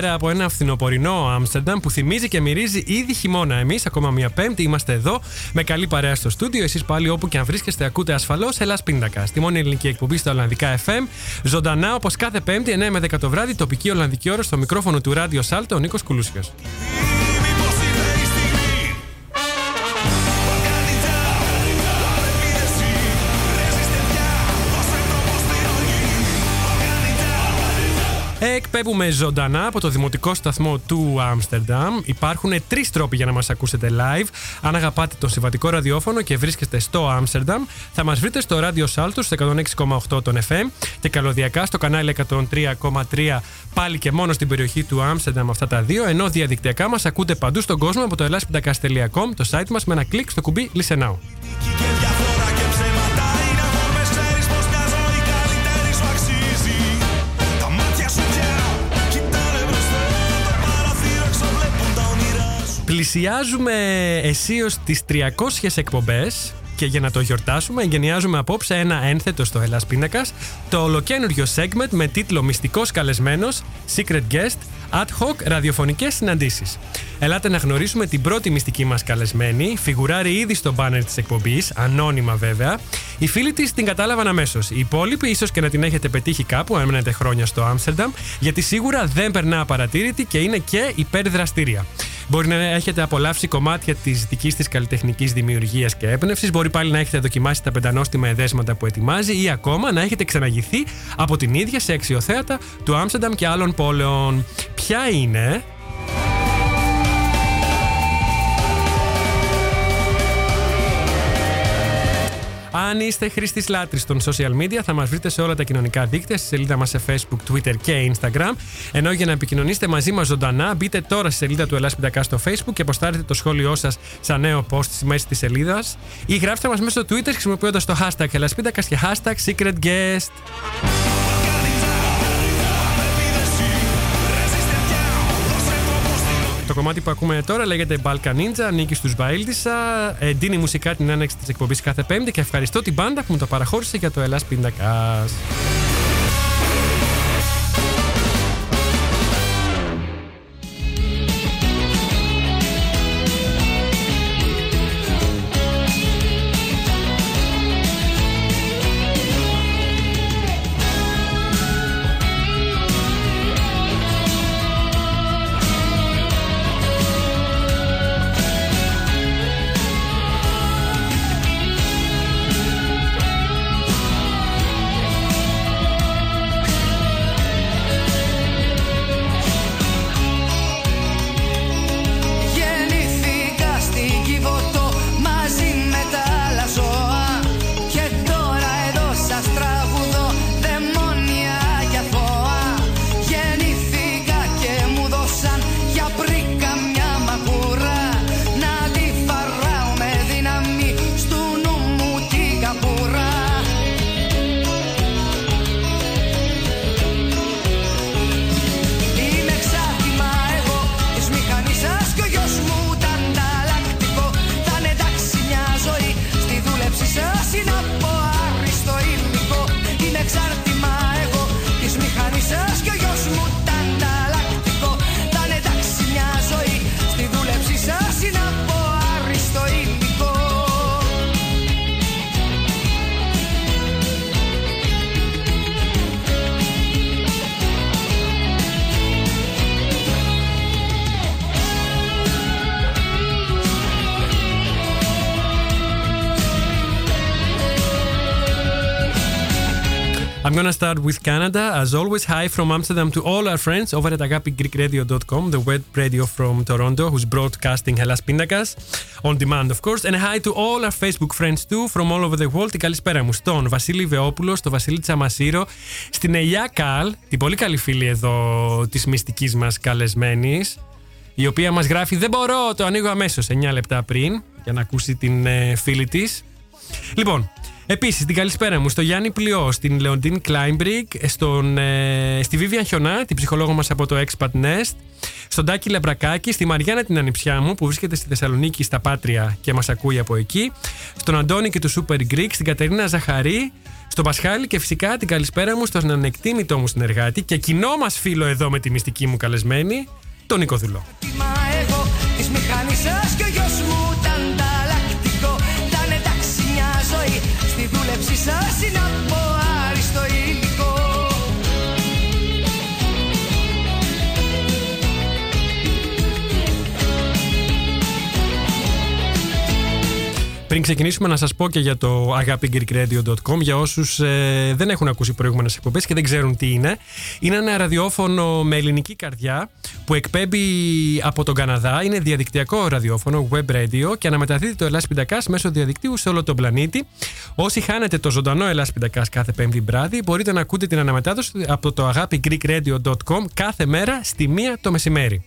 καλησπέρα από ένα φθινοπορεινό Άμστερνταμ που θυμίζει και μυρίζει ήδη χειμώνα. Εμείς, ακόμα μία Πέμπτη, είμαστε εδώ με καλή παρέα στο στούντιο. Εσείς πάλι όπου και αν βρίσκεστε, ακούτε ασφαλώς Ελλάς Πίντακα. Στη μόνη ελληνική εκπομπή στα Ολλανδικά FM. Ζωντανά όπως κάθε Πέμπτη, 9 με 10 το βράδυ, τοπική Ολλανδική ώρα στο μικρόφωνο του Ράδιο Σάλτο, ο Νίκος Κουλούσιος. Εκπέμπουμε ζωντανά από το δημοτικό σταθμό του Άμστερνταμ. Υπάρχουν τρεις τρόποι για να μας ακούσετε live. Αν αγαπάτε το συμβατικό ραδιόφωνο και βρίσκεστε στο Άμστερνταμ, θα μας βρείτε στο ράδιο Σάλτου στο 106,8 των FM και καλωδιακά στο κανάλι 103,3 πάλι και μόνο στην περιοχή του Άμστερνταμ αυτά τα δύο. Ενώ διαδικτυακά μας ακούτε παντού στον κόσμο από το ελάσπιντακά.com, το site μας με ένα κλικ στο κουμπί Listen Now. Πλησιάζουμε αισίως τις 300 εκπομπές και για να το γιορτάσουμε εγκαινιάζουμε απόψε ένα ένθετο στο Ελλάς Πίνακας το ολοκένουργιο segment με τίτλο «Μυστικός καλεσμένος, Secret Guest, Ad Hoc ραδιοφωνικές συναντήσεις». Ελάτε να γνωρίσουμε την πρώτη μυστική μας καλεσμένη, φιγουράρει ήδη στο μπάνερ της εκπομπής, ανώνυμα βέβαια. Οι φίλοι της την κατάλαβαν αμέσως. Οι υπόλοιποι ίσως και να την έχετε πετύχει κάπου, αν μένετε χρόνια στο Άμστερνταμ, γιατί σίγουρα δεν περνά απαρατήρητη και είναι και υπερδραστήρια. Μπορεί να έχετε απολαύσει κομμάτια της δικής της καλλιτεχνικής δημιουργίας και έμπνευσης. Μπορεί πάλι να έχετε δοκιμάσει τα πεντανόστιμα εδέσματα που ετοιμάζει ή ακόμα να έχετε ξαναγηθεί από την ίδια σε αξιοθέατα του Άμστερνταμ και άλλων πόλεων. Ποια είναι Αν είστε χρήστης λάτρης των social media, θα μας βρείτε σε όλα τα κοινωνικά δίκτυα, στη σελίδα μας σε Facebook, Twitter και Instagram. Ενώ για να επικοινωνήσετε μαζί μας ζωντανά, μπείτε τώρα στη σελίδα του Ελλάς Πιτακά στο Facebook και αποστάρετε το σχόλιο σας σαν νέο post στη μέση της σελίδας. Ή γράψτε μας μέσα στο Twitter χρησιμοποιώντας το hashtag Ελλάς και hashtag Secret Guest. Το κομμάτι που ακούμε τώρα λέγεται Balkan Ninja, ανήκει στους Μπαίλτισα. Εντείνει μουσικά την άνοιξη της εκπομπής κάθε Πέμπτη και ευχαριστώ την μπάντα που μου το παραχώρησε για το Ελλάς Πίντακας. Gonna start with Canada. As always, hi from Amsterdam to all our friends over at agapigreekradio.com, the web radio from Toronto, who's broadcasting Hellas Pindakas on demand, of course. And hi to all our Facebook friends too from all over the world. Την καλησπέρα μου στον Βασίλη Βεόπουλο, στον Βασίλη Τσαμασίρο, στην Ελιά Καλ, την πολύ καλή φίλη εδώ τη μυστική μα καλεσμένη, η οποία μα γράφει Δεν μπορώ, το ανοίγω αμέσω 9 λεπτά πριν για να ακούσει την ε, φίλη τη. Λοιπόν, Επίσης, την καλησπέρα μου στο Γιάννη Πλειό, στην Λεοντίν Κλάιμπριγκ, στον, ε, στη Βίβια Χιονά, την ψυχολόγο μας από το Expat Nest, στον Τάκη Λεμπρακάκη, στη Μαριάννα την ανιψιά μου που βρίσκεται στη Θεσσαλονίκη στα Πάτρια και μας ακούει από εκεί, στον Αντώνη και του Super Greek, στην Κατερίνα Ζαχαρή, στον Πασχάλη και φυσικά την καλησπέρα μου στον ανεκτήμητό μου συνεργάτη και κοινό μας φίλο εδώ με τη μυστική μου καλεσμένη, τον Νίκο Δουλό. Δούλεψη σας Πριν ξεκινήσουμε να σας πω και για το agapigreekradio.com για όσους ε, δεν έχουν ακούσει προηγούμενες εκπομπές και δεν ξέρουν τι είναι. Είναι ένα ραδιόφωνο με ελληνική καρδιά που εκπέμπει από τον Καναδά. Είναι διαδικτυακό ραδιόφωνο, web radio και αναμεταδίδει το Ελλάς Πιντακάς μέσω διαδικτύου σε όλο τον πλανήτη. Όσοι χάνετε το ζωντανό Ελλάς Πιντακάς κάθε πέμπτη βράδυ μπορείτε να ακούτε την αναμετάδοση από το agapigreekradio.com κάθε μέρα στη μία το μεσημέρι.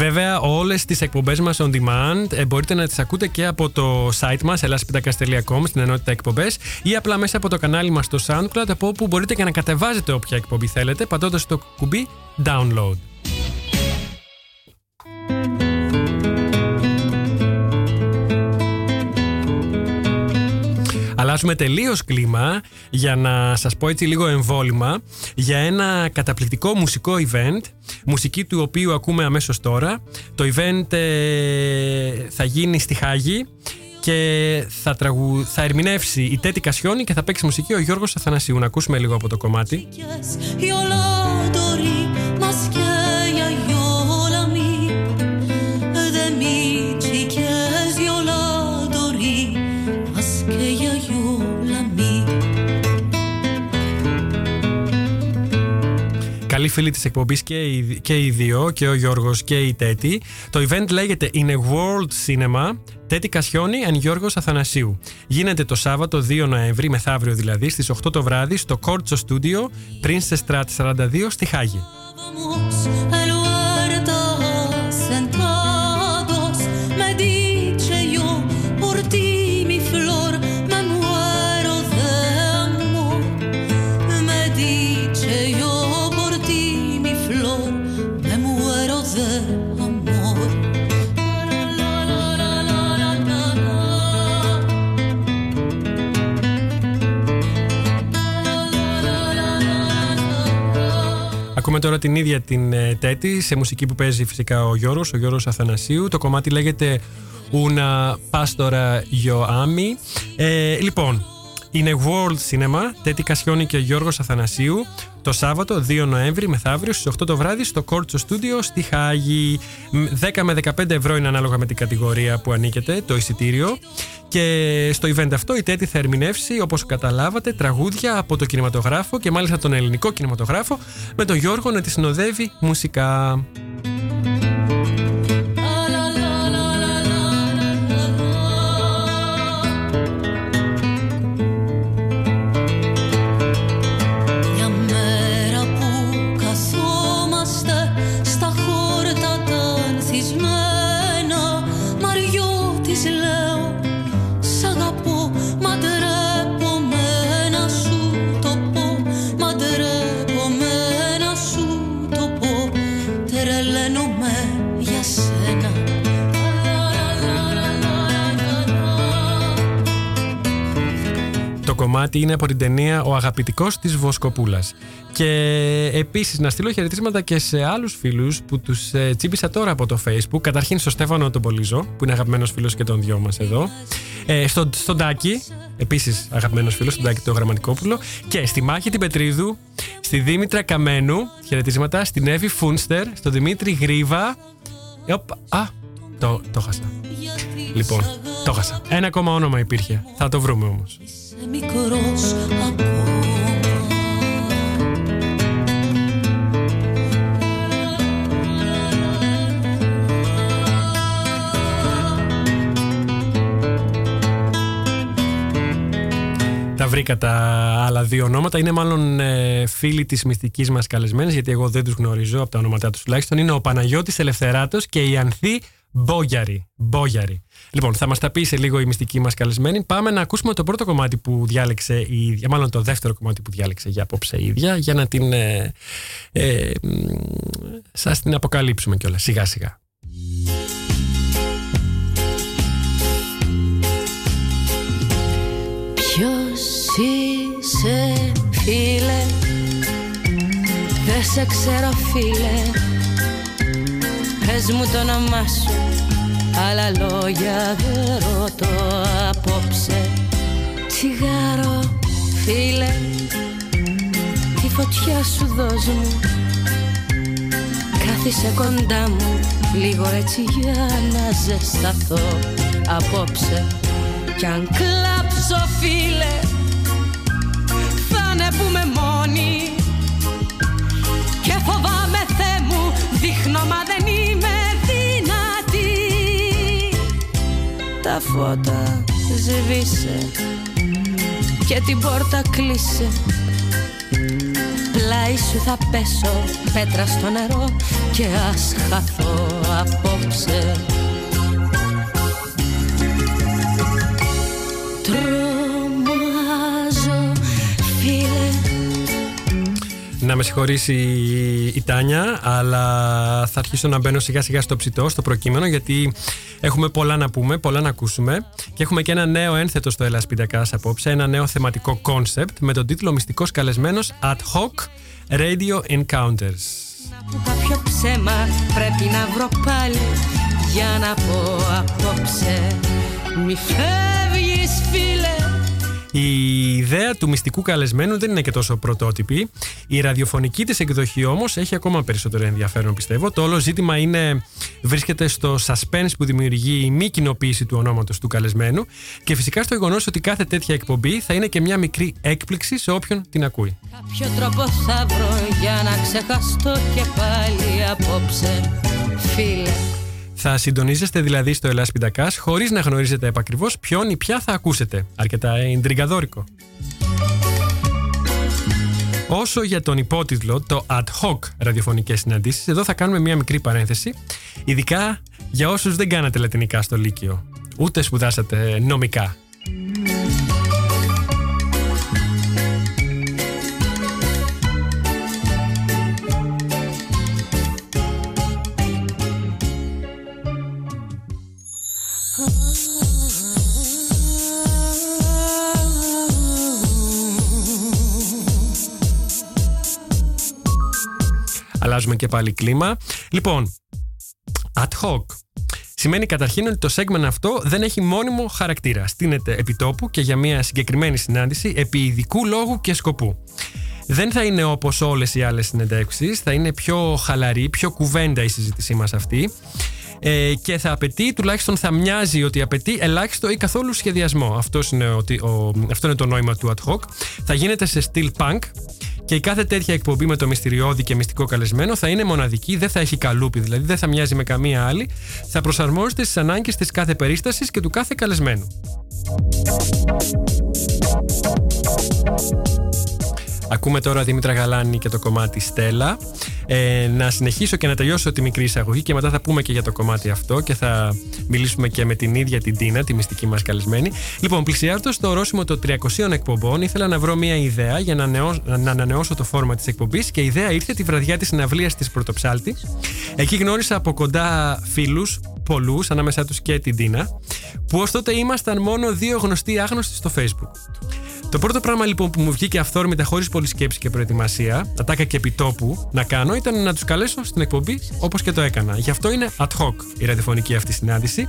Βέβαια, όλες τις εκπομπές μας on demand ε, μπορείτε να τις ακούτε και από το site μας elaspitakas.com στην ενότητα εκπομπές ή απλά μέσα από το κανάλι μας στο SoundCloud από όπου μπορείτε και να κατεβάζετε όποια εκπομπή θέλετε πατώντας το κουμπί download. Αλλάζουμε τελείως κλίμα για να σας πω έτσι λίγο εμβόλυμα για ένα καταπληκτικό μουσικό event. Μουσική του οποίου ακούμε αμέσως τώρα. Το event ε, θα γίνει στη Χάγη και θα, τραγου... θα ερμηνεύσει η Τέτη Κασιόνη και θα παίξει μουσική ο Γιώργος Αθανασίου. Να ακούσουμε λίγο από το κομμάτι. Καλή φίλη της εκπομπής και οι, και οι δύο, και ο Γιώργος και η Τέτη. Το event λέγεται In a World Cinema, Τέτη Κασιόνη and Γιώργος Αθανασίου. Γίνεται το Σάββατο 2 Νοέμβρη, μεθαύριο δηλαδή, στις 8 το βράδυ, στο Corcho Studio, Princess Strat 42, στη Χάγη. Τώρα την ίδια την ε, Τέτη σε μουσική που παίζει φυσικά ο Γιώργος, ο Γιώργος Αθανασίου. Το κομμάτι λέγεται Una Pastora Yo Ami. Ε, λοιπόν, είναι World Cinema, Τέτη Κασιόνη και Γιώργος Αθανασίου, το Σάββατο 2 Νοέμβρη μεθαύριο στις 8 το βράδυ στο Κόρτσο Studio στη Χάγη. 10 με 15 ευρώ είναι ανάλογα με την κατηγορία που ανήκετε, το εισιτήριο. Και στο event αυτό η Τέτη θα ερμηνεύσει, όπως καταλάβατε, τραγούδια από το κινηματογράφο και μάλιστα τον ελληνικό κινηματογράφο με τον Γιώργο να τη συνοδεύει μουσικά. Κομμάτι είναι από την ταινία Ο αγαπητικός της Βοσκοπούλας. Και επίσης να στείλω χαιρετίσματα και σε άλλους φίλους που τους ε, τσίπησα τώρα από το Facebook. Καταρχήν στο Στέφανο τον Πολυζό, που είναι αγαπημένος φίλος και των δυο μας εδώ. Ε, στον, στον Τάκη, επίσης αγαπημένος φίλος, στον Τάκη το Γραμματικόπουλο. Και στη Μάχη την Πετρίδου, στη Δήμητρα Καμένου, χαιρετίσματα, στην Εύη Φούνστερ, στον Δημήτρη Γρίβα. α, το, το χάσα. Λοιπόν, το χάσα. Ένα ακόμα όνομα υπήρχε. Θα το βρούμε όμως. Είσαι μικρός ακόμα Τα βρήκα τα άλλα δύο ονόματα. Είναι μάλλον ε, φίλοι της μυστικής μας καλεσμένης, γιατί εγώ δεν τους γνωρίζω από τα ονόματά τους τουλάχιστον. Είναι ο Παναγιώτης Ελευθεράτος και η Ανθή Μπόγιαρη. Μπόγιαρη. Λοιπόν, θα μας τα πει σε λίγο η μυστική μας καλεσμένη. Πάμε να ακούσουμε το πρώτο κομμάτι που διάλεξε η ίδια, μάλλον το δεύτερο κομμάτι που διάλεξε για απόψε η ίδια, για να την. Ε, ε, σας την αποκαλύψουμε κιόλας σιγά σιγά. Ποιος είσαι φίλε; Δεν σε ξέρω φίλε Πες μου το όνομά σου Άλλα λόγια δεν ρωτώ απόψε. Τσιγάρο φίλε Τη φωτιά σου δώσ' μου. Κάθισε κοντά μου Λίγο έτσι για να ζεσταθώ απόψε. Κι αν κλάψω φίλε Θα είναι που με μόνη. Και φοβάμαι Θεέ μου Δείχνω μα δεν είμαι Τα φώτα σβήσε Και την πόρτα κλείσε. Πλάι σου θα πέσω Πέτρα στο νερό Και ας χαθώ απόψε Να με συγχωρήσει η Τάνια, αλλά θα αρχίσω να μπαίνω σιγά σιγά στο ψητό, στο προκείμενο, γιατί έχουμε πολλά να πούμε, πολλά να ακούσουμε και έχουμε και ένα νέο ένθετο στο Hellas Pindakaas απόψε, ένα νέο θεματικό concept με τον τίτλο «Μυστικός καλεσμένος Ad Hoc Radio Encounters». Να πω κάποιο ψέμα πρέπει να βρω πάλι Για να πω απόψε Μη φεύγεις φίλε Η ιδέα του μυστικού καλεσμένου δεν είναι και τόσο πρωτότυπη. Η ραδιοφωνική της εκδοχή όμως έχει ακόμα περισσότερο ενδιαφέρον πιστεύω. Το όλο ζήτημα είναι, βρίσκεται στο suspense που δημιουργεί η μη κοινοποίηση του ονόματος του καλεσμένου και φυσικά στο γεγονός ότι κάθε τέτοια εκπομπή θα είναι και μια μικρή έκπληξη σε όποιον την ακούει. Κάποιο τρόπο θα βρω για να ξεχαστώ και πάλι απόψε Φίλε Θα συντονίζεστε δηλαδή στο Ελλάς Πιντακάς χωρίς να γνωρίζετε επακριβώς ποιον ή ποια θα ακούσετε. Αρκετά εντριγκαδόρικο. Όσο για τον υπότιτλο, το ad hoc ραδιοφωνικές συναντήσεις, εδώ θα κάνουμε μια μικρή παρένθεση, ειδικά για όσους δεν κάνατε λατινικά στο Λύκειο, ούτε σπουδάσατε νομικά. Αλλάζουμε και πάλι κλίμα. Λοιπόν, ad hoc. Σημαίνει καταρχήν ότι το segment αυτό δεν έχει μόνιμο χαρακτήρα. Στείνεται επιτόπου και για μια συγκεκριμένη συνάντηση επί ειδικού λόγου και σκοπού. Δεν θα είναι όπως όλες οι άλλες συνεντεύξεις, θα είναι πιο χαλαρή, πιο κουβέντα η συζήτησή μας αυτή ε, και θα απαιτεί, τουλάχιστον θα μοιάζει ότι απαιτεί ελάχιστο ή καθόλου σχεδιασμό. Αυτός είναι ο, ο, αυτό είναι το νόημα του ad hoc. Θα γίνεται σε στυλ punk και η κάθε τέτοια εκπομπή με το μυστηριώδη και μυστικό καλεσμένο θα είναι μοναδική, δεν θα έχει καλούπι, δηλαδή δεν θα μοιάζει με καμία άλλη. Θα προσαρμόζεται στις ανάγκες της κάθε περίστασης και του κάθε καλεσμένου. Ακούμε τώρα Δήμητρα Γαλάνη και το κομμάτι Στέλλα. Ε, να συνεχίσω και να τελειώσω τη μικρή εισαγωγή και μετά θα πούμε και για το κομμάτι αυτό και θα μιλήσουμε και με την ίδια την Τίνα, τη μυστική μας καλεσμένη. Λοιπόν, πλησιάζοντα το ορόσημο των 300 εκπομπών, ήθελα να βρω μια ιδέα για να, νεώ, να ανανεώσω το φόρμα της εκπομπής και η ιδέα ήρθε τη βραδιά της συναυλίας της Πρωτοψάλτης. Εκεί γνώρισα από κοντά φίλους, πολλούς, ανάμεσά τους και την Τίνα, που ως τότε ήμασταν μόνο δύο γνωστοί άγνωστοι στο Facebook. Το πρώτο πράγμα λοιπόν που μου βγήκε αυθόρμητα χωρίς πολλή σκέψη και προετοιμασία, ατάκα και επιτόπου, να κάνω ήταν να τους καλέσω στην εκπομπή όπως και το έκανα. Γι' αυτό είναι ad hoc η ραδιοφωνική αυτή συνάντηση.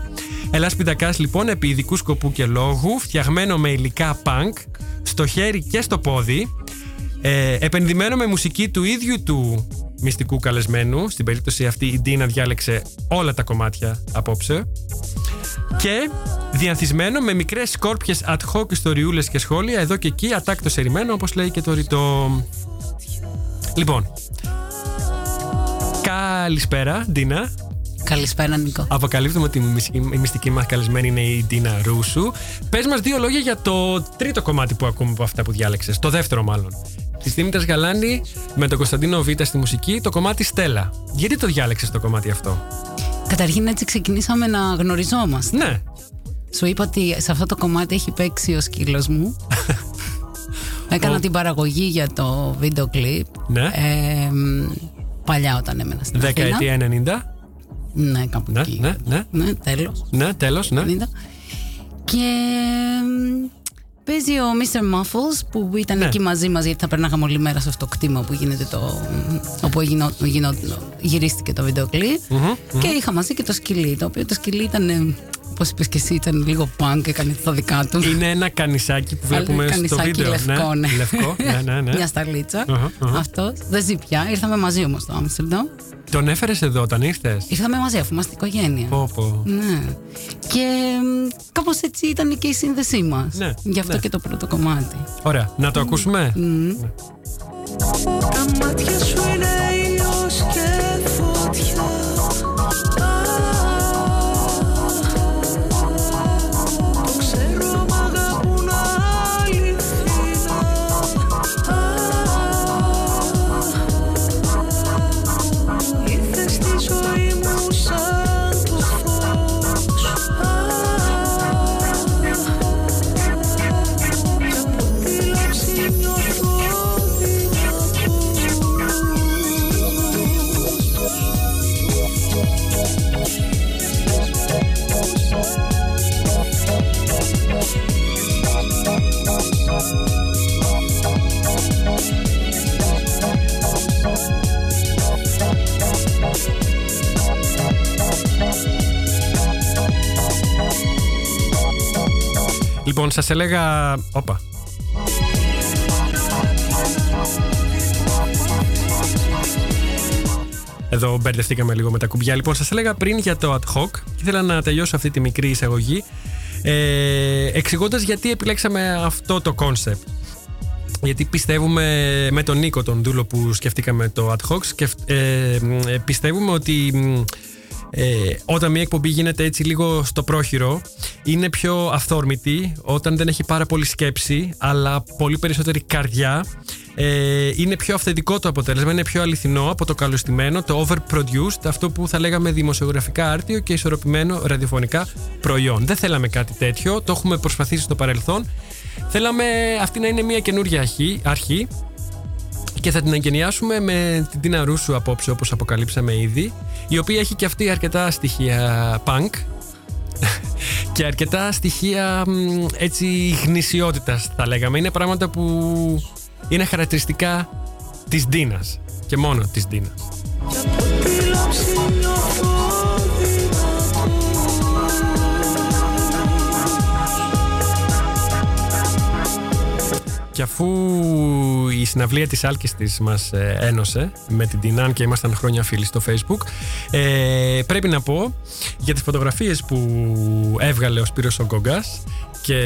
Ελλάς Πιντακάς λοιπόν επί ειδικού σκοπού και λόγου, φτιαγμένο με υλικά punk, στο χέρι και στο πόδι, ε, επενδυμένο με μουσική του ίδιου του μυστικού καλεσμένου. Στην περίπτωση αυτή η Ντίνα διάλεξε όλα τα κομμάτια απόψε. Και διανθισμένο με μικρές σκόρπιες ad hoc ιστοριούλες και σχόλια εδώ και εκεί, ατάκτο ερημένο όπως λέει και το ρητό. Λοιπόν, καλησπέρα Ντίνα. Καλησπέρα, Νικό. Αποκαλύπτουμε ότι η μυς- η μυστική μας καλεσμένη είναι η Ντίνα Ρούσου. Πες μας δύο λόγια για το τρίτο κομμάτι που ακούμε από αυτά που διάλεξες, το δεύτερο μάλλον. Τη Δήμητρα Γαλάνη με τον Κωνσταντίνο Β στη μουσική, το κομμάτι Στέλλα. Γιατί το διάλεξες το κομμάτι αυτό, Καταρχήν έτσι ξεκινήσαμε να γνωριζόμαστε. Ναι, Σου είπα ότι σε αυτό το κομμάτι έχει παίξει ο σκύλος μου. Έκανα Ο- την παραγωγή για το βίντεο κλιπ. ναι. Ε, μ, παλιά όταν έμενα στην Αθήνα. Δεκαετία 90. Ναι, κάπου Ναι, εκεί. ναι, ναι. Ναι, τέλος. Ναι, τέλος, ναι. 90. Και μ, παίζει ο Mr. Muffles που ήταν Ναι. εκεί μαζί μας γιατί θα περνάγαμε όλη μέρα σε αυτό το κτήμα που γίνεται το, όπου γινό, γινό, γυρίστηκε το βίντεο κλιπ. Και είχα μαζί και το σκυλί το οποίο το σκυλί ήταν ε, όπως είπες και εσύ ήταν λίγο punk έκανε τα δικά τους Είναι ένα κανισάκι που βλέπουμε Αλλά στο κανισάκι βίντεο. λευκό, ναι. Λευκό, ναι, ναι, ναι. Μια σταλίτσα. Αχα, αχα. Αυτό. Δεν ζει πια. Ήρθαμε μαζί όμως στο Άμστερνταμ. Τον έφερες εδώ όταν ήρθες; Ήρθαμε μαζί αφού είμαστε οικογένεια. Πω, πω. Ναι. Και κάπως έτσι ήταν και η σύνδεσή μας. Ναι, Γι' αυτό ναι. και το πρώτο κομμάτι. Ωραία, να το ακούσουμε; Τα μάτια σου είναι Λοιπόν, σας έλεγα. Όπα. Εδώ μπερδευτήκαμε λίγο με τα κουμπιά. Λοιπόν, σας έλεγα πριν για το ad hoc και ήθελα να τελειώσω αυτή τη μικρή εισαγωγή ε, εξηγώντας γιατί επιλέξαμε αυτό το concept. Γιατί πιστεύουμε με τον Νίκο, τον δούλο που σκεφτήκαμε το ad hoc, σκεφ- ε, μ, ε, πιστεύουμε ότι μ, ε, όταν μια εκπομπή γίνεται έτσι λίγο στο πρόχειρο, είναι πιο αυθόρμητη, όταν δεν έχει πάρα πολύ σκέψη, αλλά πολύ περισσότερη καρδιά. Ε, είναι πιο αυθεντικό το αποτέλεσμα, είναι πιο αληθινό από το καλωστημένο, το overproduced, αυτό που θα λέγαμε δημοσιογραφικά άρτιο και ισορροπημένο ραδιοφωνικά προϊόν. Δεν θέλαμε κάτι τέτοιο, το έχουμε προσπαθήσει στο παρελθόν. Θέλαμε αυτή να είναι μια καινούργια αρχή, αρχή και θα την εγκαινιάσουμε με την Τίνα Ρούσου απόψε όπως αποκαλύψαμε ήδη η οποία έχει και αυτή αρκετά στοιχεία punk και αρκετά στοιχεία μ, έτσι γνησιότητας θα λέγαμε. Είναι πράγματα που είναι χαρακτηριστικά της Ντίνας και μόνο της Ντίνας Και αφού η συναυλία της Άλκης της μας ε, ένωσε με την Τινάν και ήμασταν χρόνια φίλοι στο facebook ε, πρέπει να πω για τις φωτογραφίες που έβγαλε ο Σπύρος ο Γκόγκας και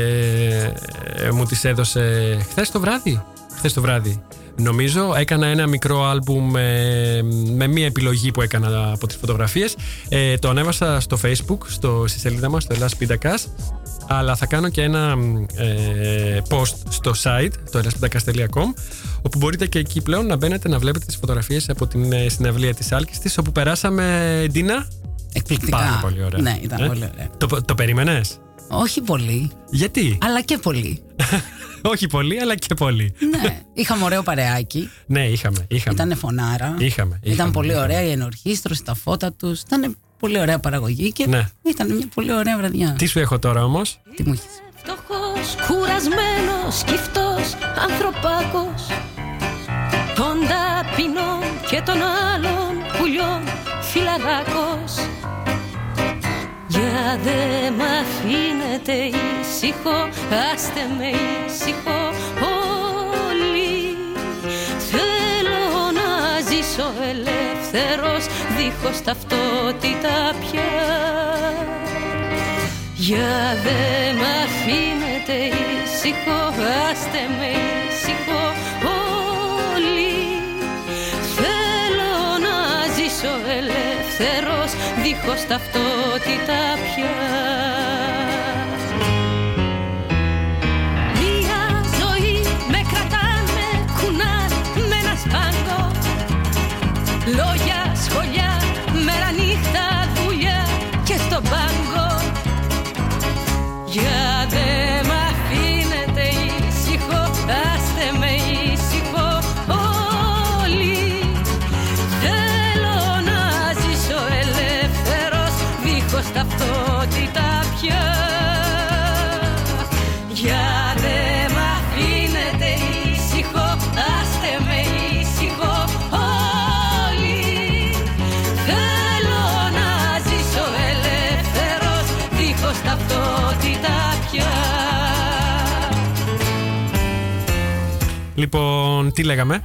ε, μου τις έδωσε χθες το βράδυ χθες το βράδυ Νομίζω έκανα ένα μικρό άλμπουμ με, με μία επιλογή που έκανα από τις φωτογραφίες. Ε, το ανέβασα στο facebook, στο, στη σελίδα μας, στο Ελλάς Πίντακας. Αλλά θα κάνω και ένα ε, post στο site, το ellaspitakas.com όπου μπορείτε και εκεί πλέον να μπαίνετε να βλέπετε τις φωτογραφίες από την ε, συναυλία της Άλκης της όπου περάσαμε, Ντίνα, Εκπληκτικά. πάρα πολύ ωραία. Ναι, ήταν Ε, πολύ ωραία. Το, το περίμενες; Όχι πολύ, Γιατί; αλλά και πολύ. Όχι πολύ, αλλά και πολύ. ναι, είχαμε ωραίο παρεάκι. Ναι, είχαμε. είχαμε. Ήταν φωνάρα. Είχαμε, Ήταν είχαμε, πολύ είχαμε. ωραία η ενορχήστρωση, τα φώτα τους. Ήταν πολύ ωραία παραγωγή και Ναι. ήταν μια πολύ ωραία βραδιά. Τι σου έχω τώρα όμως; Τι μου έχει. Φτωχός, κουρασμένος, σκυφτός, ανθρωπάκος Των ταπεινών και των άλλων πουλιών φυλαράκος Για δε μ' αφήνετε ήσυχο, άστε με ήσυχο ζήσω ελεύθερος, δίχως ταυτότητα πια. Για δε μ' αφήνετε ήσυχο, άστε με ήσυχο όλοι. Θέλω να ζήσω ελεύθερος, δίχως ταυτότητα πια Λόγια, Λοιπόν, τι λέγαμε;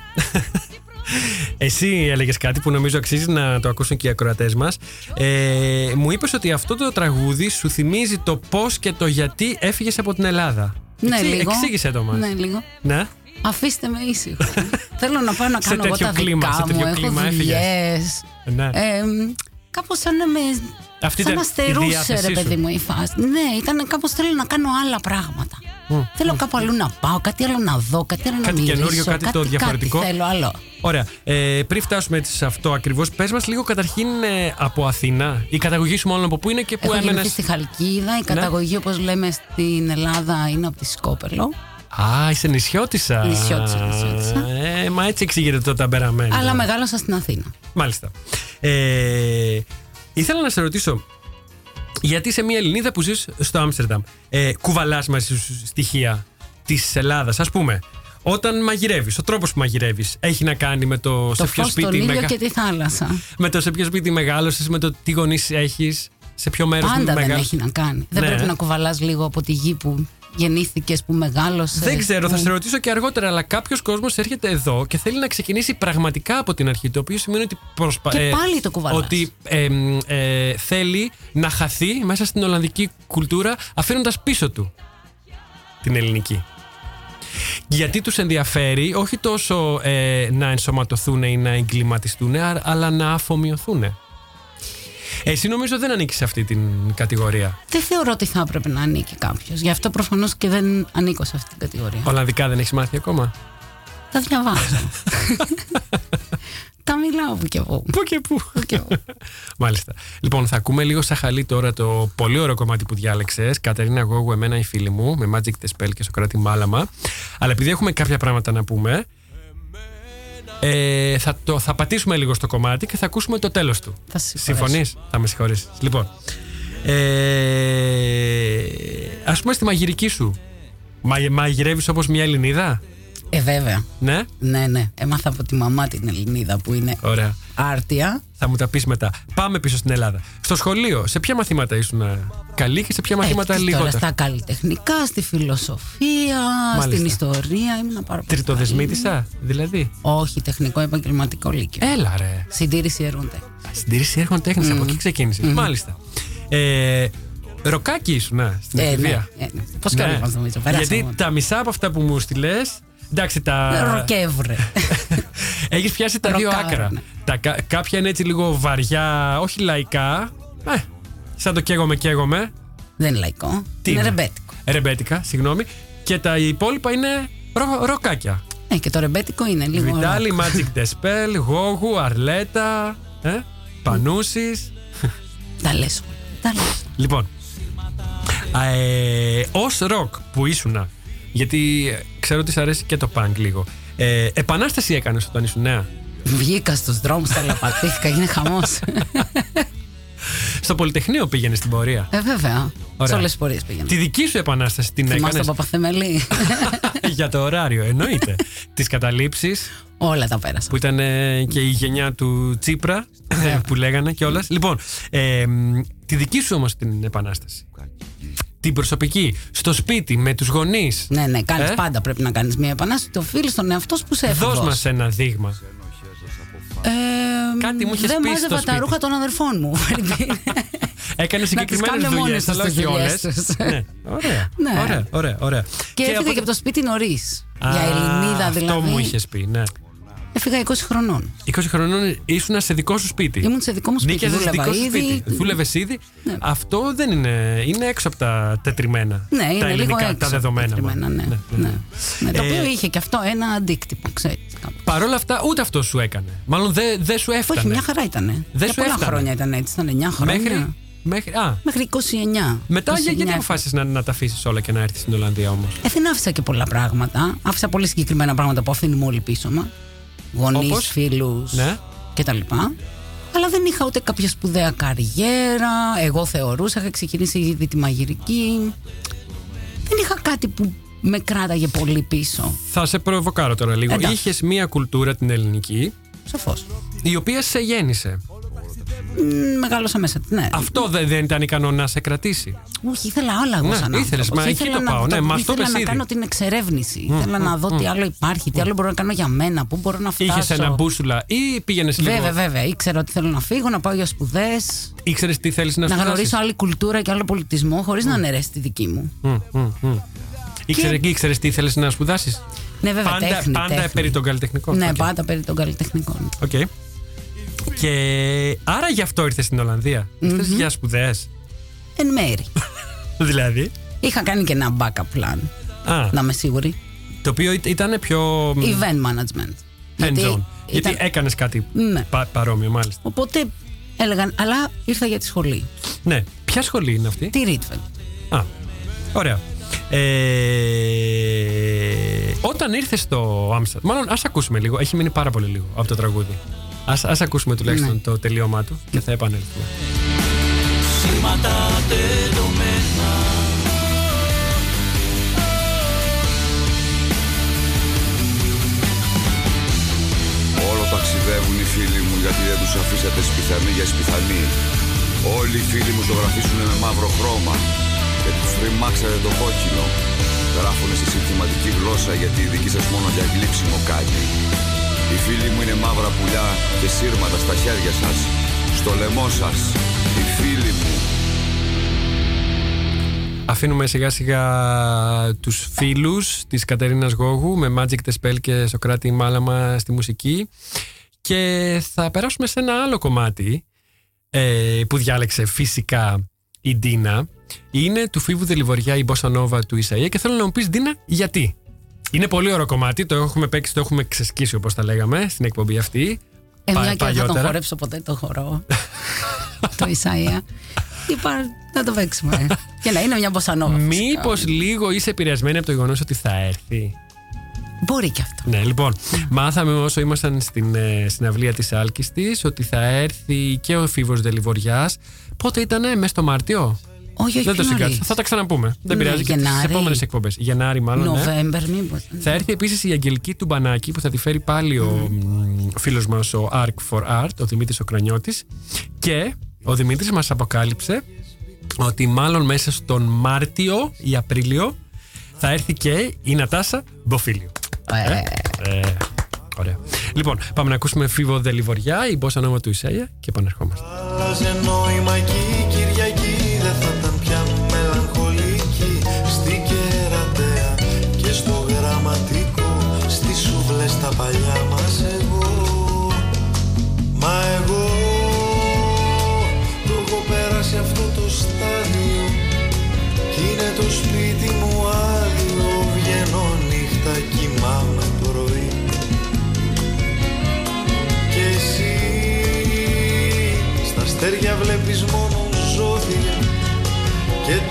Εσύ έλεγες κάτι που νομίζω αξίζει να το ακούσουν και οι ακροατές μας. Ε, μου είπες ότι αυτό το τραγούδι σου θυμίζει το πώς και το γιατί έφυγες από την Ελλάδα. Ναι, Εξή- λίγο. Εξήγησε το μας. Ναι, λίγο. Ναι. Αφήστε με ήσυχο. Θέλω να πάω να Σε κάνω εγώ τέτοιο τα κλίμα, δικά σε τέτοιο μου. Έχω κλίμα έφυγες. δουλειές. ναι. Ε, κάπως σαν να με... Αυτή σαν ήταν να η στερούσε διάθεσή ρε σου. παιδί μου η φάση. Ναι, ήταν κάπως θέλω να κάνω άλλα πράγματα. Θέλω κάπου αλλού να πάω, κάτι άλλο να δω, κάτι άλλο Κάτι να μυρίσω. καινούριο, κάτι το διαφορετικό. Κάτι θέλω άλλο. Ωραία. Ε, πριν φτάσουμε έτσι σε αυτό ακριβώς, πες μας λίγο καταρχήν ε, από Αθήνα. Η καταγωγή σου μάλλον από πού είναι και πού Έχω έμενες; γεννηθεί στη Χαλκίδα. Η καταγωγή, όπως λέμε στην Ελλάδα, είναι από τη Σκόπελο. Α, είσαι νησιώτησα. Νησιώτησα, νησιώτησα. Ε, μα έτσι εξηγείται το ταμπεραμένο. Αλλά μεγάλωσα στην Αθήνα. Μάλιστα. Ε, ήθελα να σε ρωτήσω, γιατί είσαι μια Ελληνίδα που ζεις στο Άμστερνταμ, ε, κουβαλάς μαζί σου στοιχεία της Ελλάδας, ας πούμε. Όταν μαγειρεύεις, ο τρόπος που μαγειρεύεις έχει να κάνει με το, Το σε ποιο φως, τον σπίτι, ήλιο μεγα- και τη θάλασσα. με το σε ποιο σπίτι μεγάλωσες, με το τι γονείς έχεις, σε ποιο μέρος Πάντα δεν μεγάλωσες. έχει να κάνει. Δεν Ναι. πρέπει να κουβαλάς λίγο από τη γη που γεννήθηκες, που μεγάλωσες. Δεν ξέρω, θα που- σε ρωτήσω και αργότερα, αλλά κάποιος κόσμος έρχεται εδώ και θέλει να ξεκινήσει πραγματικά από την αρχή. Το οποίο σημαίνει ότι. Προσπα... Και πάλι το κουβαλάς. Ότι ε, μ, ε, θέλει να χαθεί μέσα στην Ολλανδική κουλτούρα, αφήνοντας πίσω του την ελληνική. Γιατί τους ενδιαφέρει όχι τόσο ε, να ενσωματωθούν ή να εγκληματιστούν, α- αλλά να αφομοιωθούν. Εσύ νομίζω δεν ανήκεις σε αυτή την κατηγορία. Δεν θεωρώ ότι θα έπρεπε να ανήκει κάποιος. Γι' αυτό προφανώς και δεν ανήκω σε αυτή την κατηγορία. Ολλανδικά δεν έχεις μάθει ακόμα; Τα διαβάζω. Τα μιλάω που και που. Πού και πού. και πού. Μάλιστα. Λοιπόν, θα ακούμε λίγο σαχαλή τώρα το πολύ ωραίο κομμάτι που διάλεξες. Κατερίνα Γόγου, εμένα η φίλη μου, με Magic the Spell και Σοκράτη Μάλαμα. Αλλά επειδή έχουμε κάποια πράγματα να πούμε, ε, θα, το, θα πατήσουμε λίγο στο κομμάτι και θα ακούσουμε το τέλος του. Θα σε συγχωρέσω. Συμφωνείς; Θα με συγχωρήσεις. Λοιπόν, ε, ας πούμε στη μαγειρική σου. Μα, μαγειρεύεις όπως μια Ελληνίδα, Ε, βέβαια. ναι; Ναι, ναι. Έμαθα από τη μαμά την Ελληνίδα που είναι Ωραία. άρτια. Θα μου τα πεις μετά. Πάμε πίσω στην Ελλάδα. Στο σχολείο, σε ποια μαθήματα ήσουν καλή και σε ποια μαθήματα Ε, τώρα λιγότερα. στα καλλιτεχνικά, στη φιλοσοφία, Μάλιστα. στην ιστορία. Ήμουν πάρα πολύ. Τριτοδεσμήτησα, δηλαδή; Όχι, τεχνικό επαγγελματικό λύκειο. Έλα ρε. Συντήρηση ερούνται. Συντήρηση έργων τέχνης, από εκεί ξεκίνησες. Μάλιστα. Ε, ροκάκι ήσουν ε, στην Ε, εφηβεία; ναι, ε, ναι. Πώς και όλοι μας νομίζω, περάσαμε. Γιατί τα μισά από αυτά που μου στείλες. Εντάξει, τα. Ροκεύρε. Έχεις πιάσει τα δύο Ροκάρα, άκρα. ναι. Τα, κα- κάποια είναι έτσι λίγο βαριά, όχι λαϊκά. Ε, σαν το καίγομαι, καίγομαι. Δεν είναι λαϊκό. Τι είναι είναι; ρεμπέτικο. Ρεμπέτικα, συγγνώμη. Και τα υπόλοιπα είναι ρο, ροκάκια. Ναι, και το ρεμπέτικο είναι λίγο. Βιτάλη, Magic the Spell, Γόγου, Αρλέτα, ε, Πανούσης. Τα λες. Τα λες. Λοιπόν, ε, ως ροκ που ήσουνα, γιατί ε, ξέρω ότι σ' αρέσει και το punk λίγο. Ε, επανάσταση έκανες όταν ήσουν νέα; Βγήκα στους δρόμους, τελεπατήθηκα, είναι χαμός. Στο Πολυτεχνείο πήγαινες στην πορεία; ε, βέβαια. Ωραία. Σε όλες τις πορείες πήγαινα. Τη δική σου επανάσταση την Θυμάστε έκανες; τον Παπαθεμελή. για το ωράριο, εννοείται. Τις καταλήψεις; Όλα τα πέρασα. που ήταν ε, και η γενιά του Τσίπρα ε, που λέγανε κιόλας. Λοιπόν, ε, μ, τη δική σου όμως την επανάσταση. Την προσωπική, στο σπίτι, με τους γονείς. Ναι, ναι, κάνεις Ε; πάντα πρέπει να κάνεις μια επανάσταση. Το οφείλει στον εαυτό σου που σε έφυγε. Δώσ' μας ένα δείγμα. Ε, Κάτι μου είχες Δεν πει μάζευα στο τα σπίτι. ρούχα των αδερφών μου. Έκανε συγκεκριμένες κάνουν δουλειές, μόνες τους αλλά τις όχι όλες. δουλειές τους. ναι. Ωραία. Ναι. ωραία, ωραία, ωραία. Και έφυγα από- και από το σπίτι νωρίς. Α, Για Ελληνίδα δηλαδή. Αυτό μου είχες πει, ναι. Έφυγα 20 χρονών. 20 χρονών ήσουν σε δικό σου σπίτι. Ήμουν σε δικό μου σπίτι. Νίκιαζες Δούλευα δικό σου ήδη. σπίτι. Δούλευες ήδη. Ναι. Αυτό δεν είναι. Είναι έξω από τα τετριμένα. Ναι, τα είναι λίγο ελληνικά, έξω. τα δεδομένα. συγκεκριμένα, μάλλον. Ναι, ναι. Ναι, το Ε, οποίο είχε και αυτό ένα αντίκτυπο, ξέρεις. κάπως. Παρ' όλα αυτά, ούτε αυτό σου έκανε. Μάλλον δεν δεν σου έφτανε. Όχι, μια χαρά ήταν. Δεν Για σου πολλά έφτανε. χρόνια ήταν έτσι. Ήταν 9 χρόνια. Μέχρι. μέχρι α, Μέχρι 29. μετά, για, 29 γιατί αποφάσισες να, να τα αφήσεις όλα και να έρθεις στην Ολλανδία όμως; Ε, δεν άφησα και πολλά πράγματα. Άφησα πολύ συγκεκριμένα πράγματα που αφήνουμε όλοι πίσω μας. Γονείς, Όπως; φίλους Ναι. κτλ. Αλλά δεν είχα ούτε κάποια σπουδαία καριέρα. Εγώ θεωρούσα, είχα ξεκινήσει ήδη τη μαγειρική. Δεν είχα κάτι που με κράταγε πολύ πίσω. Θα σε προβοκάρω τώρα λίγο. Εντάξει. Είχες μία κουλτούρα την ελληνική, Σαφώς. η οποία σε γέννησε. Μεγάλωσα μέσα. Ναι. Αυτό δεν, δεν ήταν ικανό να σε κρατήσει. Όχι, ήθελα άλλα εγώ Ναι, σαν ήθελες, άνθρωπος. μα εκεί Ήθελα το να, πάω, ναι, μας το ήθελα είπες να ήδη. κάνω την εξερεύνηση. ήθελα να δω τι άλλο υπάρχει, τι άλλο μπορώ να κάνω για μένα, πού μπορώ να φτάσω. Είχε ένα μπούσουλα ή πήγαινες λίγο. Βέβαια, βέβαια. Ήξερα ότι θέλω να φύγω, να πάω για σπουδές, Ήξερες τι θέλεις να να σπουδάσεις; γνωρίσω άλλη κουλτούρα και άλλο πολιτισμό, χωρίς να αναιρέσει τη δική μου. Μμ, μμ, μμ. Ήξερε, ήξερες τι ήθελες να σπουδάσεις; Ναι, βέβαια, Πάντα, τέχνη. πάντα τέχνη. περί των καλλιτεχνικών. Ναι, Οκ. πάντα περί των καλλιτεχνικών. Οκ. Και άρα γι' αυτό ήρθες στην Ολλανδία. Ήρθες για σπουδές. Εν μέρει. δηλαδή; Είχα κάνει και ένα backup plan, Α, να είμαι σίγουρη. το οποίο ή- ήταν πιο. μ, Event management. hands-on. ήταν- Γιατί έκανες κάτι Ναι. πα- παρόμοιο, μάλιστα. Οπότε έλεγαν, αλλά ήρθα για τη σχολή. Ναι. Ποια σχολή είναι αυτή; Τη Ρίτφελ. Α, ωραία. Ε, όταν ήρθες στο Άμστερνταμ, μάλλον ας ακούσουμε λίγο, έχει μείνει πάρα πολύ λίγο από το τραγούδι. Ας, ας ακούσουμε τουλάχιστον Ναι. το τελείωμά του και θα επανέλθουμε. Όλο ταξιδεύουν οι φίλοι μου γιατί δεν τους αφήσατε σπιθανή για σπιθανή. Όλοι οι φίλοι μου ζωγραφίσουν με μαύρο χρώμα γιατί τους τριμάξατε το κόκκινο. Γράφουνε στη συνθηματική γλώσσα γιατί η δική σας μόνο για γλύψιμο κάνει. Οι φίλοι μου είναι μαύρα πουλιά και σύρματα στα χέρια σας, στο λαιμό σας. Οι φίλοι μου. Αφήνουμε σιγά σιγά τους φίλους της Κατερίνας Γόγου με Magic the Spell και Σοκράτη Μάλαμα στη μουσική και θα περάσουμε σε ένα άλλο κομμάτι ε, που διάλεξε φυσικά η Ντίνα είναι του Φίβου Δελιβοριά η Bossa Nova του Ισαΐα και θέλω να μου πεις Ντίνα γιατί; Είναι πολύ ωραίο κομμάτι, το έχουμε παίξει, το έχουμε ξεσκίσει όπως τα λέγαμε στην εκπομπή αυτή Ε, πα- μια και δεν θα τον παλιότερα. χορέψω ποτέ το χορό. το Ισαΐα. Είπα να το παίξουμε. και να είναι μια μποσανόβα. φυσικά. Μήπως λίγο είσαι επηρεασμένη από το γεγονός ότι θα έρθει; Μπορεί και αυτό. Ναι, λοιπόν, μάθαμε όσο ήμασταν στην ε, συναυλία της Άλκης της ότι θα έρθει και ο Φίβος Δελιβοριάς. Πότε ήτανε, μέσα στο Μάρτιο; Όχι, όχι, Δεν το πιο συγκάτσα. νωρίς. Θα τα ξαναπούμε. Δεν Ναι, πειράζει και στις Γενάρη. επόμενες εκπομπές. Γενάρη μάλλον, ναι. Νοβέμπερ, μήπως. Θα έρθει επίσης η Αγγελική του Μπανάκη που θα τη φέρει πάλι ο μ, φίλος μας ο Arc for Art, ο Δημήτρης ο Κρανιώτης. Και ο Δημήτρης μας αποκάλυψε ότι μάλλον μέσα στον Μάρτιο ή Απρίλιο θα έρθει και η Νατάσα Μποφίλιο. Ε, ωραία. Λοιπόν, πάμε να ακούσουμε Φίβο Δελιβοριά, η μπόσα νόμα του Ισαΐα και επανερχόμαστε.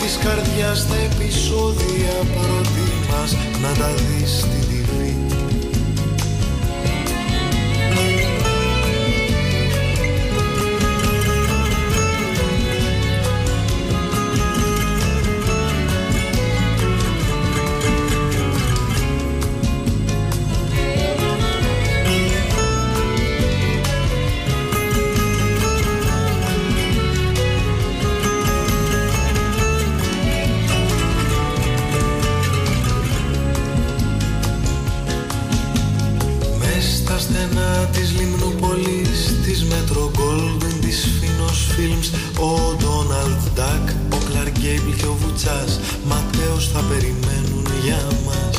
Της καρδιάς τα επεισόδια προτιμάς να τα δεις στην σένα της Λιμνούπολης, της Metro Golden, της Φινός Films, ο Ντόναλντ Ντακ, ο Κλαρ και ο Βουτσάς, Ματέος θα περιμένουν για μας.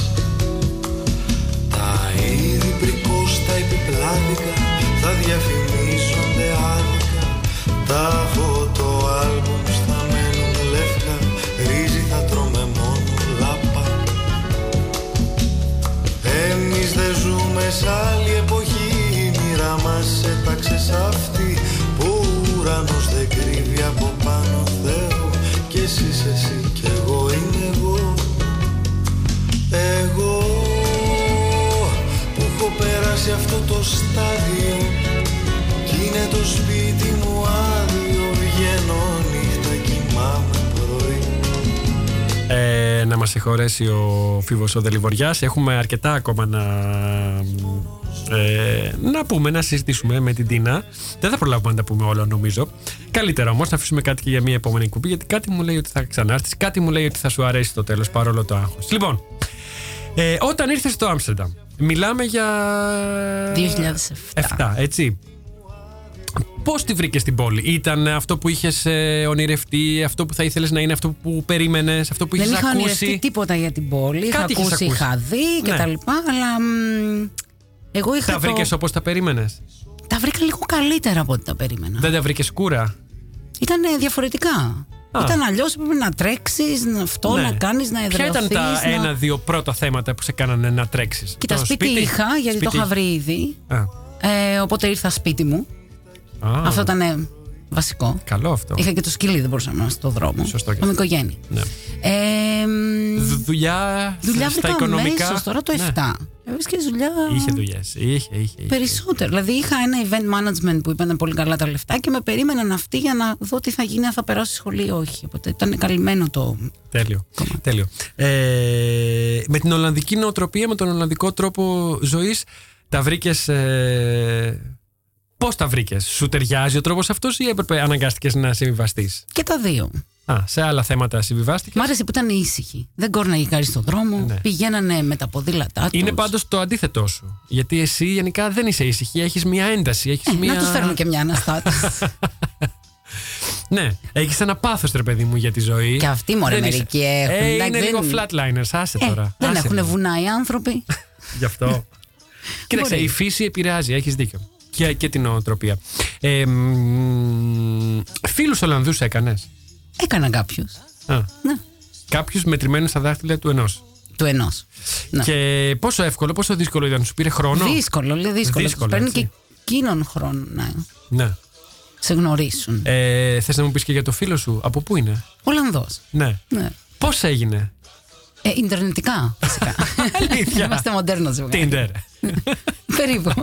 Τα είδη πρικώς τα θα διαφημίζονται άδικα, τα φωτοάλμπουμς θα μένουν λευκά, ρύζι θα τρώμε μόνο λάπα. Εμείς δεν ζούμε σ' άλλη εποχή μας έταξε σ' αυτή Που ο ουρανός δεν κρύβει από πάνω Θεό Κι εσύ είσαι εσύ κι εγώ είμαι εγώ. Εγώ που έχω περάσει αυτό το στάδιο Κι είναι το σπίτι μου άδειο Βγαίνω νύχτα κοιμάμαι πρωί. Ε, να μας συγχωρέσει ο Φίβος ο Δελιβοριάς. Έχουμε αρκετά ακόμα να, ε, να πούμε, να συζητήσουμε με την Τίνα. Δεν θα προλάβουμε να τα πούμε όλα νομίζω. Καλύτερα όμως να αφήσουμε κάτι και για μια επόμενη κουμπί γιατί κάτι μου λέει ότι θα ξανάρθεις, κάτι μου λέει ότι θα σου αρέσει το τέλος παρόλο το άγχος. Λοιπόν, ε, όταν ήρθες στο Άμστερνταμ, μιλάμε για... 2007. 7, έτσι. Πώς τη βρήκες στην πόλη, Ήταν αυτό που είχες ονειρευτεί, αυτό που θα ήθελες να είναι, αυτό που περίμενες, αυτό που είχες Δεν είχα ακούσει; ονειρευτεί τίποτα για την πόλη. Είχα Κάτι είχες ακούσει, ακούσει. είχα δει και Ναι. τα λοιπά, αλλά μ, εγώ είχα Τα το... βρήκες όπως τα περίμενες; Τα βρήκα λίγο καλύτερα από ό,τι τα περίμενα. Δεν τα βρήκες κούρα; Ήταν διαφορετικά. Α. Ήταν αλλιώς πρέπει να τρέξεις, να αυτό, Ναι. να κάνεις, να Ποια εδραιωθεί. ήταν τα ένα-δύο πρώτα θέματα που σε κάνανε να τρέξεις; Κοίτα, σπίτι, είχα, γιατί το είχα βρει ήδη. Α. Ε, οπότε ήρθα σπίτι μου. Α, Αυτό ήταν ε, βασικό. Καλό αυτό. Είχα και το σκυλί, δεν μπορούσα να είμαι στο δρόμο. Σωστό και Με αυτό. οικογένεια. Ναι. Ε, μ, Δου- Δουλειά, δουλειά στα βρήκα οικονομικά. αμέσως, τώρα το 7. Ναι. Έβρισκε δουλειά. Είχε δουλειές. Είχε, είχε, είχε. Περισσότερο. Δηλαδή είχα ένα event management που είπαν πολύ καλά τα λεφτά και με περίμεναν αυτοί για να δω τι θα γίνει, αν θα περάσω σχολείο ή όχι. Οπότε ήταν καλυμμένο το. Τέλειο. Τέλειο. Ε, με την Ολλανδική νοοτροπία, με τον Ολλανδικό τρόπο ζωής, τα βρήκες. Ε, Πώς τα βρήκες, Σου ταιριάζει ο τρόπος αυτός ή έπρεπε αναγκάστηκες να συμβιβαστείς; Και τα δύο. Α, σε άλλα θέματα συμβιβάστηκες; Μ' άρεσε που ήταν ήσυχοι. Δεν κόρναγε κανείς στον δρόμο. Ναι. Πηγαίνανε με τα ποδήλατά τους. Είναι πάντως το αντίθετό σου. Γιατί εσύ γενικά δεν είσαι ήσυχη, έχεις μια ένταση. Έχεις μια... Ε, Να τους φέρνω και μια αναστάτωση. Ναι, έχεις ένα πάθος, ρε παιδί μου, για τη ζωή. Και αυτοί, μωρέ, Δεν είσαι- μερικοί έχουν. Ε, Εντάξει, είναι δεν λίγο είναι. flatliners, άσε Ε, τώρα. δεν άσε έχουν λίγο. βουνά οι άνθρωποι. Γι' αυτό. Κοίταξε, Μπορεί. η φύση επηρεάζει, έχεις δίκιο. Και, και την νοοτροπία. Ε, Φίλους Ολλανδούς έκανες; Έκανα κάποιους. Ναι. Ναι. Κάποιους μετρημένους στα δάχτυλα του ενός; Του ενός. Ναι. Και πόσο εύκολο, πόσο δύσκολο ήταν, σου πήρε χρόνο; Δύσκολο, λέει δύσκολο. Δύσκολο, Τους παίρνει έτσι. και εκείνον χρόνο να Ναι. σε γνωρίσουν. Ε, Θες να μου πεις και για το φίλο σου, από πού είναι; Ολλανδός. Ναι. Ναι. Πώς έγινε; Ε, Ιντερνετικά, φυσικά. Αλήθεια. Είμαστε μοντέρνος ζευγάρι. Tinder. Περίπου.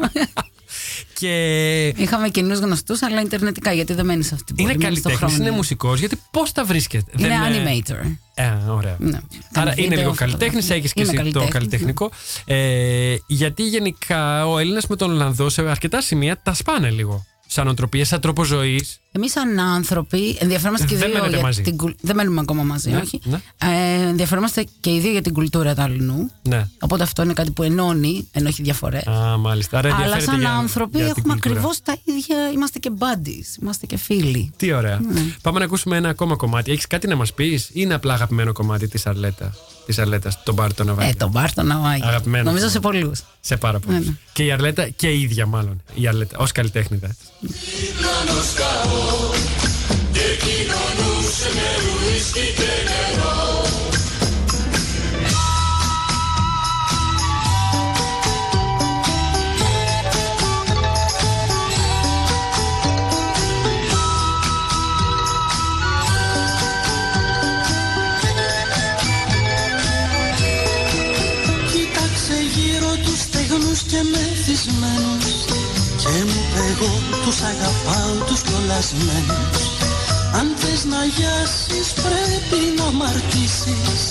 και Είχαμε κοινού γνωστούς, αλλά Ιντερνετικά, γιατί δεν μένεις σε αυτή την πόλη. είναι μένεις στο καλλιτέχνης, χρόνο. είναι μουσικός, γιατί πώς τα βρίσκεται; Είναι Δεν, ε, animator. Ε, ωραία. Ναι. Άρα Κάνει είναι βίντεο, λίγο φωτογραφία. καλλιτέχνης, έχεις και Είμαι εσύ το καλλιτέχνης, καλλιτεχνικό. Ε, γιατί γενικά ο Έλληνας με τον Ολλανδό σε αρκετά σημεία τα σπάνε λίγο. Σαν οτροπία, σαν τρόπο ζωής. Εμείς, σαν άνθρωποι, ενδιαφερόμαστε και οι Δεν δύο. μένετε για μαζί. την κουλ- Δεν μένουμε ακόμα μαζί, Ναι, όχι. ναι. Ε, ενδιαφερόμαστε και οι δύο για την κουλτούρα του αλλού. Ναι. Οπότε αυτό είναι κάτι που ενώνει, ενώ έχει διαφορές. Α, μάλιστα. Άρα Αλλά ενδιαφέρεται σαν για- άνθρωποι για την έχουμε κουλτούρα. ακριβώς τα ίδια. Είμαστε και buddies, είμαστε και φίλοι. Τι ωραία. Ναι. Πάμε να ακούσουμε ένα ακόμα κομμάτι. Έχεις κάτι να μας πεις, ή είναι απλά αγαπημένο κομμάτι της Αρλέτα, της Αρλέτας, τον Μπάρτο Ναβάκη; Ε, τον Μπάρτο Ναουάκη. Αγαπημένο. Νομίζω σε πολλούς. Σε πάρα πολύ. Ναι, ναι. Και η Αρλέτα και η ίδια, μάλλον. Η Αρλέτα, ως καλλιτέχνηδα. Κοίταξε γύρω τους στεγνούς και μεθυσμένους Και μου είπε εγώ τους αγαπάω τους κολλασμένους Αν θες να γιάσεις πρέπει να αμαρτήσεις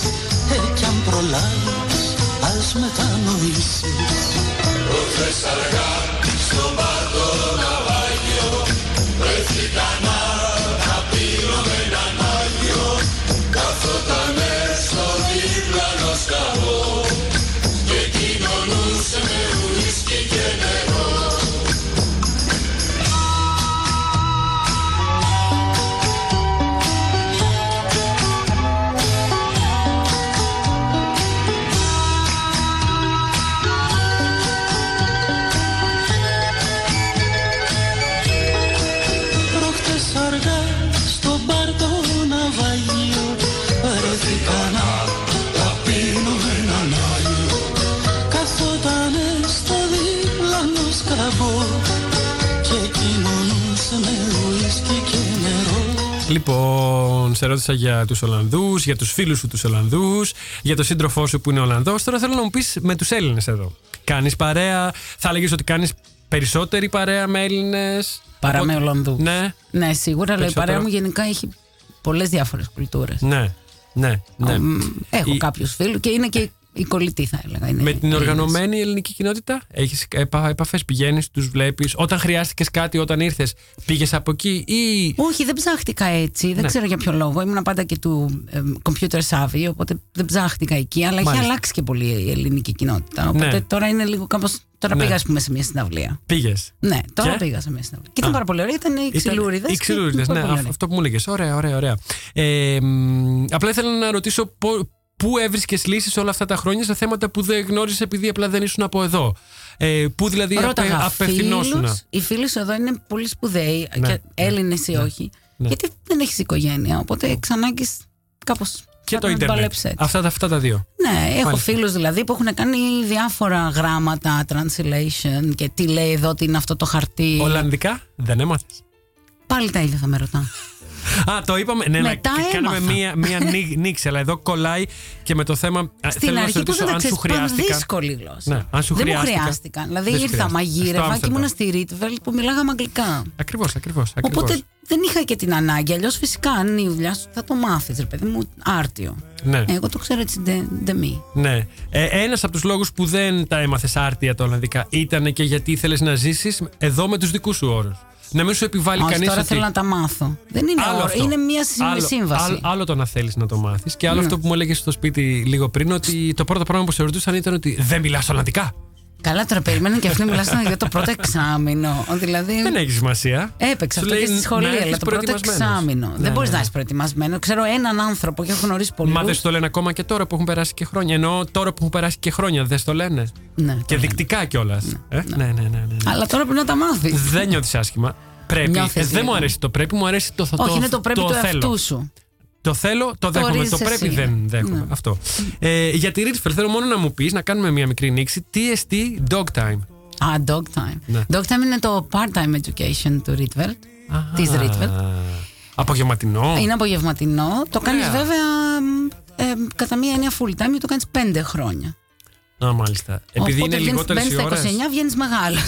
Ε κι αν προλάβεις ας μετανοήσεις Λοιπόν, σε ρώτησα για τους Ολλανδούς, για τους φίλους σου τους Ολλανδούς, για το σύντροφό σου που είναι Ολλανδός. Τώρα θέλω να μου πεις με τους Έλληνες εδώ. Κάνεις παρέα, θα έλεγε ότι κάνεις περισσότερη παρέα με Έλληνες; Παρά με Ολλανδούς. Ναι. ναι, σίγουρα, αλλά η παρέα μου γενικά έχει πολλές διάφορες κουλτούρες. Ναι. Ναι. ναι. Έχω κάποιους φίλους και είναι και η κολλητή, θα έλεγα. Είναι Με την Έλληνες. οργανωμένη ελληνική κοινότητα έχεις επαφές, πηγαίνεις, τους βλέπεις. Όταν χρειάστηκες κάτι, όταν ήρθες, πήγες από εκεί ή. Όχι, δεν ψάχτηκα έτσι. Δεν Ναι. ξέρω για ποιο λόγο. Ήμουν πάντα και του ε, computer savvy, οπότε δεν ψάχτηκα εκεί. Αλλά έχει Μάλιστα. αλλάξει και πολύ η ελληνική κοινότητα. Οπότε Ναι. τώρα είναι λίγο κάπω. Τώρα Ναι. πήγα, ας πούμε, σε μια συναυλία. Πήγες. Ναι, τώρα Και; πήγα σε μια συναυλία. Και ήταν Α. πάρα πολύ ωραία. Ήταν οι ξυλούριδες. Οι ξυλούριδες, ναι, αυ- αυτό που μου έλεγες. Ωραία, ωραία, ωραία. Ε, μ, απλά ήθελα να ρωτήσω πο- πού έβρισκες λύσεις όλα αυτά τα χρόνια σε θέματα που δεν γνώρισες επειδή απλά δεν ήσουν από εδώ; Ε, πού δηλαδή απε, Ρώταγα απευθυνόσουν. φίλους, Οι φίλοι σου εδώ είναι πολύ σπουδαίοι, Ναι, και Έλληνες ή όχι. ναι. Γιατί δεν έχεις οικογένεια. Οπότε ξανάγκη κάπως. Και το Ιντερνετ. Αυτά, τα- αυτά τα δύο. Ναι, έχω Μάλιστα. φίλους δηλαδή που έχουν κάνει διάφορα γράμματα, translation και τι λέει εδώ, τι είναι αυτό το χαρτί. Ολλανδικά δεν έμαθες; Πάλι τα ίδια θα με ρωτά. Α, το είπαμε. Ναι, ναι, Μετά και κάναμε έμαθα. μία, μία νί- νήξη, αλλά εδώ κολλάει και με το θέμα. α, Στην θέλω να σε αρχή ρωτήσω που αν δεν σου ξέρεις, χρειάστηκαν. δύσκολη γλώσσα. Ναι, αν σου δεν μου χρειάστηκαν. χρειάστηκαν. Δηλαδή Δεν σου ήρθα, χρειάστηκαν. Στο μαγείρευα και Άμστερνταμ. ήμουν στη Ρίtveld που μιλάγαμε αγγλικά. Ακριβώς, ακριβώς. Οπότε δεν είχα και την ανάγκη. Αλλιώς φυσικά αν είναι η δουλειά σου θα το μάθεις, ρε παιδί μου, άρτιο. Ναι. Εγώ το ξέρω έτσι ντε, ντε μη. Ναι. Ε, Ένας από τους λόγους που δεν τα έμαθες άρτια τα Ολλανδικά ήταν και γιατί ήθελε να ζήσεις εδώ με τους δικούς σου όρους. Να μην σου επιβάλλει Όχι, κανείς. τώρα ότι... θέλω να τα μάθω. Δεν είναι Άλλο όρο, αυτό. είναι μια συ- άλλο, σύμβαση. Άλλο, άλλο το να θέλεις να το μάθεις. Και άλλο Ναι. αυτό που μου έλεγες στο σπίτι λίγο πριν, ότι το πρώτο πράγμα που σε ρωτούσαν ήταν ότι δεν μιλάς Ολλανδικά. Καλά, τώρα περίμενε και αυτοί μιλάσαν για το πρώτο εξάμεινο. Δηλαδή. Δεν έχει σημασία. Έπαιξε Σου αυτό και λέει στη σχολή, να έρθεις αλλά το πρώτο προετοιμασμένος. εξάμεινο. Ναι, δεν μπορείς ναι. να είσαι προετοιμασμένο. Ξέρω έναν άνθρωπο και έχω γνωρίσει πολλούς. Μα δεν σου το λένε ακόμα και τώρα που έχουν περάσει και χρόνια. Ενώ τώρα που έχουν περάσει και χρόνια δεν στο λένε. Ναι, το Και λένε. δεικτικά κιόλας. Ναι, ναι, ναι, ναι, ναι. Αλλά τώρα πρέπει να τα μάθεις. Δεν νιώθεις άσχημα. Πρέπει. Νιώθεις Ε, δεν μου λίγο. αρέσει το πρέπει, μου αρέσει το θα Όχι, είναι το πρέπει του θέλω. εαυτού σου. Το θέλω, το δέχομαι. Το ορίζεις πρέπει εσύ. δεν δέχομαι. Ναι. Αυτό. Ε, για τη Ρίτσφελ θέλω μόνο να μου πεις να κάνουμε μια μικρή νήξη. TST Dog Time. Α, dog time. Ναι. Dog time είναι το part-time education του Rietveld. Της Α, Rietveld. Απογευματινό. Είναι απογευματινό. Το κάνεις Ωραία. βέβαια ε, κατά μία έννοια full time και το κάνεις πέντε χρόνια. Α, μάλιστα. Επειδή Οπότε είναι βγαίνεις- λιγότερες μπαίνεις οι στα ώρε. 29, βγαίνεις μεγάλος.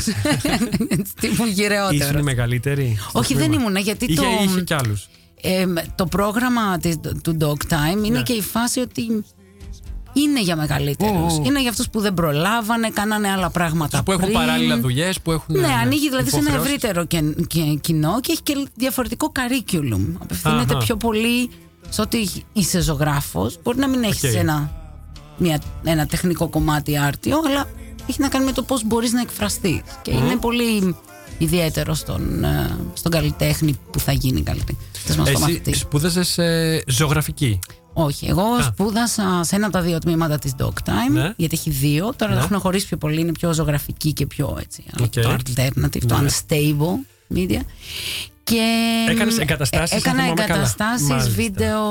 Τύπου Ήσουν η γηραιότερη. μεγαλύτερη. στο Όχι, δεν τμήμα. ήμουνα, γιατί είχε, το- Είχε κι άλλους. Ε, το πρόγραμμα της, του Dog Time είναι Ναι. και η φάση ότι είναι για μεγαλύτερους. Ου, ου. Είναι για αυτούς που δεν προλάβανε, κάνανε άλλα πράγματα Που έχουν πριν. παράλληλα δουλειές, που έχουν. Ναι, ανοίγει δηλαδή σε ένα υποχρεώσεις. ευρύτερο και, και κοινό και έχει και διαφορετικό curriculum. Απευθύνεται Αχα. πιο πολύ σε ότι είσαι ζωγράφος. Μπορεί να μην έχεις Οκ. ένα, μια, ένα τεχνικό κομμάτι άρτιο, αλλά έχει να κάνει με το πώς μπορείς να εκφραστείς. Και είναι πολύ ιδιαίτερο στον, ε, στον καλλιτέχνη που θα γίνει καλλιτέχνη. Στο Εσύ μαθητή. σπούδασες ε, ζωγραφική; Όχι, εγώ σπούδασα σε ένα από τα δύο τμήματα της Dog Time, Ναι. γιατί έχει δύο. Τώρα Ναι. τα έχουν χωρίσει πιο πολύ, είναι πιο ζωγραφική και πιο έτσι. Οκ. Το alternative, το Ναι. unstable media. Και Έκανες εγκαταστάσεις, ε, Έκανα αν θυμάμαι καλά. εγκαταστάσεις, Μάλιστα. βίντεο,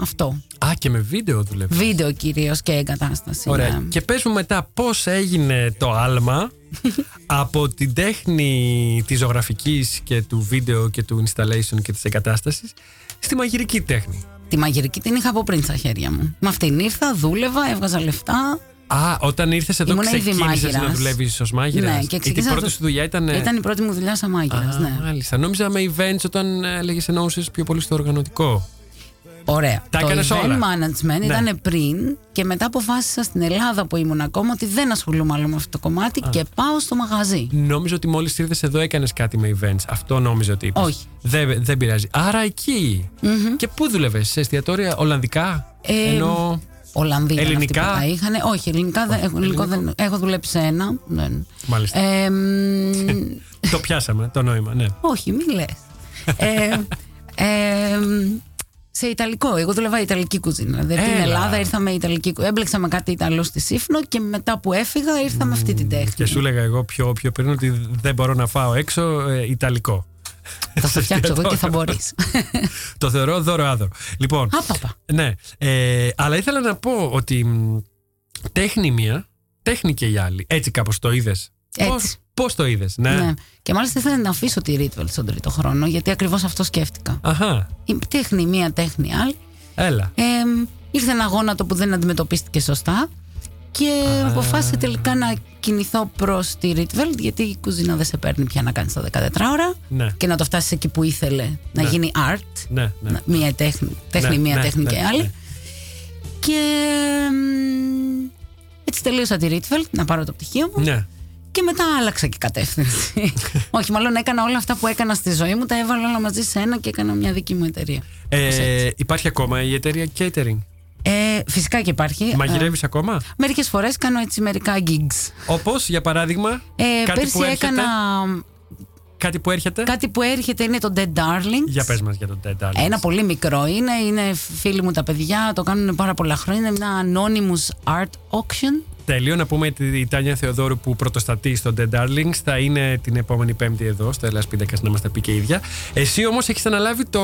αυτό. Α, και με βίντεο δουλεύεις. Βίντεο κυρίως και εγκατάσταση. Ωραία. ναι. Και πες μου μετά πώς έγινε το άλμα από την τέχνη της ζωγραφικής και του βίντεο και του installation και της εγκατάστασης στη μαγειρική τέχνη; Τη μαγειρική την είχα από πριν στα χέρια μου. Με αυτήν ήρθα, δούλευα, έβγαζα λεφτά. Α, όταν ήρθες εδώ Ήμουνα ήδη ξεκίνησες να μάγειρας. δουλεύεις ως μάγειρας. Ναι, και Γιατί η ξεκίνησα πρώτη το- σου δουλειά ήταν... Ήταν η πρώτη μου δουλειά σαν μάγειρας, Α, ναι. Μάλιστα. Νόμιζα με events όταν έλεγες εννοούσε πιο πολύ στο οργανωτικό. Ωραία. Τα το έκανες event όλα. management Ναι. ήταν πριν και μετά αποφάσισα στην Ελλάδα που ήμουν ακόμα ότι δεν ασχολούμαι άλλο με αυτό το κομμάτι και πάω στο μαγαζί. Νόμιζα ότι μόλις ήρθες εδώ έκανες κάτι με events. Αυτό νόμιζα ότι είπες. Όχι. Δεν, δεν πειράζει. Άρα εκεί. Και πού δούλευες, σε εστιατόρια Ολλανδικά; Ε, ενώ. Ολλανδοί ήταν Ελληνικά; αυτοί που τα είχαν. Όχι, ελληνικά δεν, έχω, ελληνικό δεν, έχω δουλέψει σε ένα. Δεν. Μάλιστα. Ε, μ, Το πιάσαμε το νόημα, ναι. όχι, μη λες. ε, ε, σε Ιταλικό. Εγώ δούλευα Ιταλική κουζίνα. Δηλαδή στην Έλα. Ελλάδα ήρθα με Ιταλική κουζίνα. Έμπλεξα με κάτι Ιταλό στη Σύφνο και μετά που έφυγα ήρθα με αυτή την τέχνη. Και σου έλεγα εγώ πιο, πιο πριν ότι δεν μπορώ να φάω έξω ε, Ιταλικό. Θα στο φτιάξω εγώ και θα μπορείς. το θεωρώ δώρο άδωρο. Λοιπόν, Άπαπα. ναι. Ε, αλλά ήθελα να πω ότι μ, τέχνη μία, τέχνη και η άλλη. Έτσι κάπως το είδες. Έτσι. Πώς το είδες, ναι. Ναι. Και μάλιστα ήθελα να αφήσω τη Ρίτβελ στον τρίτο χρόνο, γιατί ακριβώς αυτό σκέφτηκα. Αχά, Η τέχνη μία, τέχνη άλλη. έλα. Ε, ήρθε ένα γόνατο που δεν αντιμετωπίστηκε σωστά και αποφάσισα τελικά να κινηθώ προς τη Ρίτβελ, γιατί η κουζίνα δεν σε παίρνει πια να κάνεις τα 14 ώρα Ναι. και να το φτάσεις εκεί που ήθελε να Ναι. γίνει art. Ναι, ναι. Να- Μία τέχνη, τέχνη Ναι, μία, ναι, τέχνη ναι, και άλλη. ναι. Και μ, έτσι τελείωσα τη Ρίτβελ να πάρω το πτυχίο μου. Ναι. Και μετά άλλαξα και κατεύθυνση. Όχι, μάλλον έκανα όλα αυτά που έκανα στη ζωή μου, τα έβαλα όλα μαζί σε ένα και έκανα μια δική μου εταιρεία. Κάπως Ε, έτσι. υπάρχει ακόμα η εταιρεία catering; Ε, φυσικά και υπάρχει. Μαγειρεύεις ακόμα; Μερικές φορές κάνω έτσι μερικά gigs. Όπως για παράδειγμα. Ε, κάτι, πέρσι που έρχεται, έκανα. κάτι που έρχεται; Κάτι που έρχεται είναι το Dead Darlings. Για πες μας για τον Dead Darlings. Ένα πολύ μικρό είναι, είναι φίλοι μου τα παιδιά, το κάνουν πάρα πολλά χρόνια. Είναι ένα anonymous art auction. Τέλειο. Να πούμε ότι η Τάνια Θεοδόρου που πρωτοστατεί στο Dead Darlings θα είναι την επόμενη Πέμπτη εδώ στο Ελλάς Πίντακας να μας τα πει και η ίδια. Εσύ όμως έχεις αναλάβει το.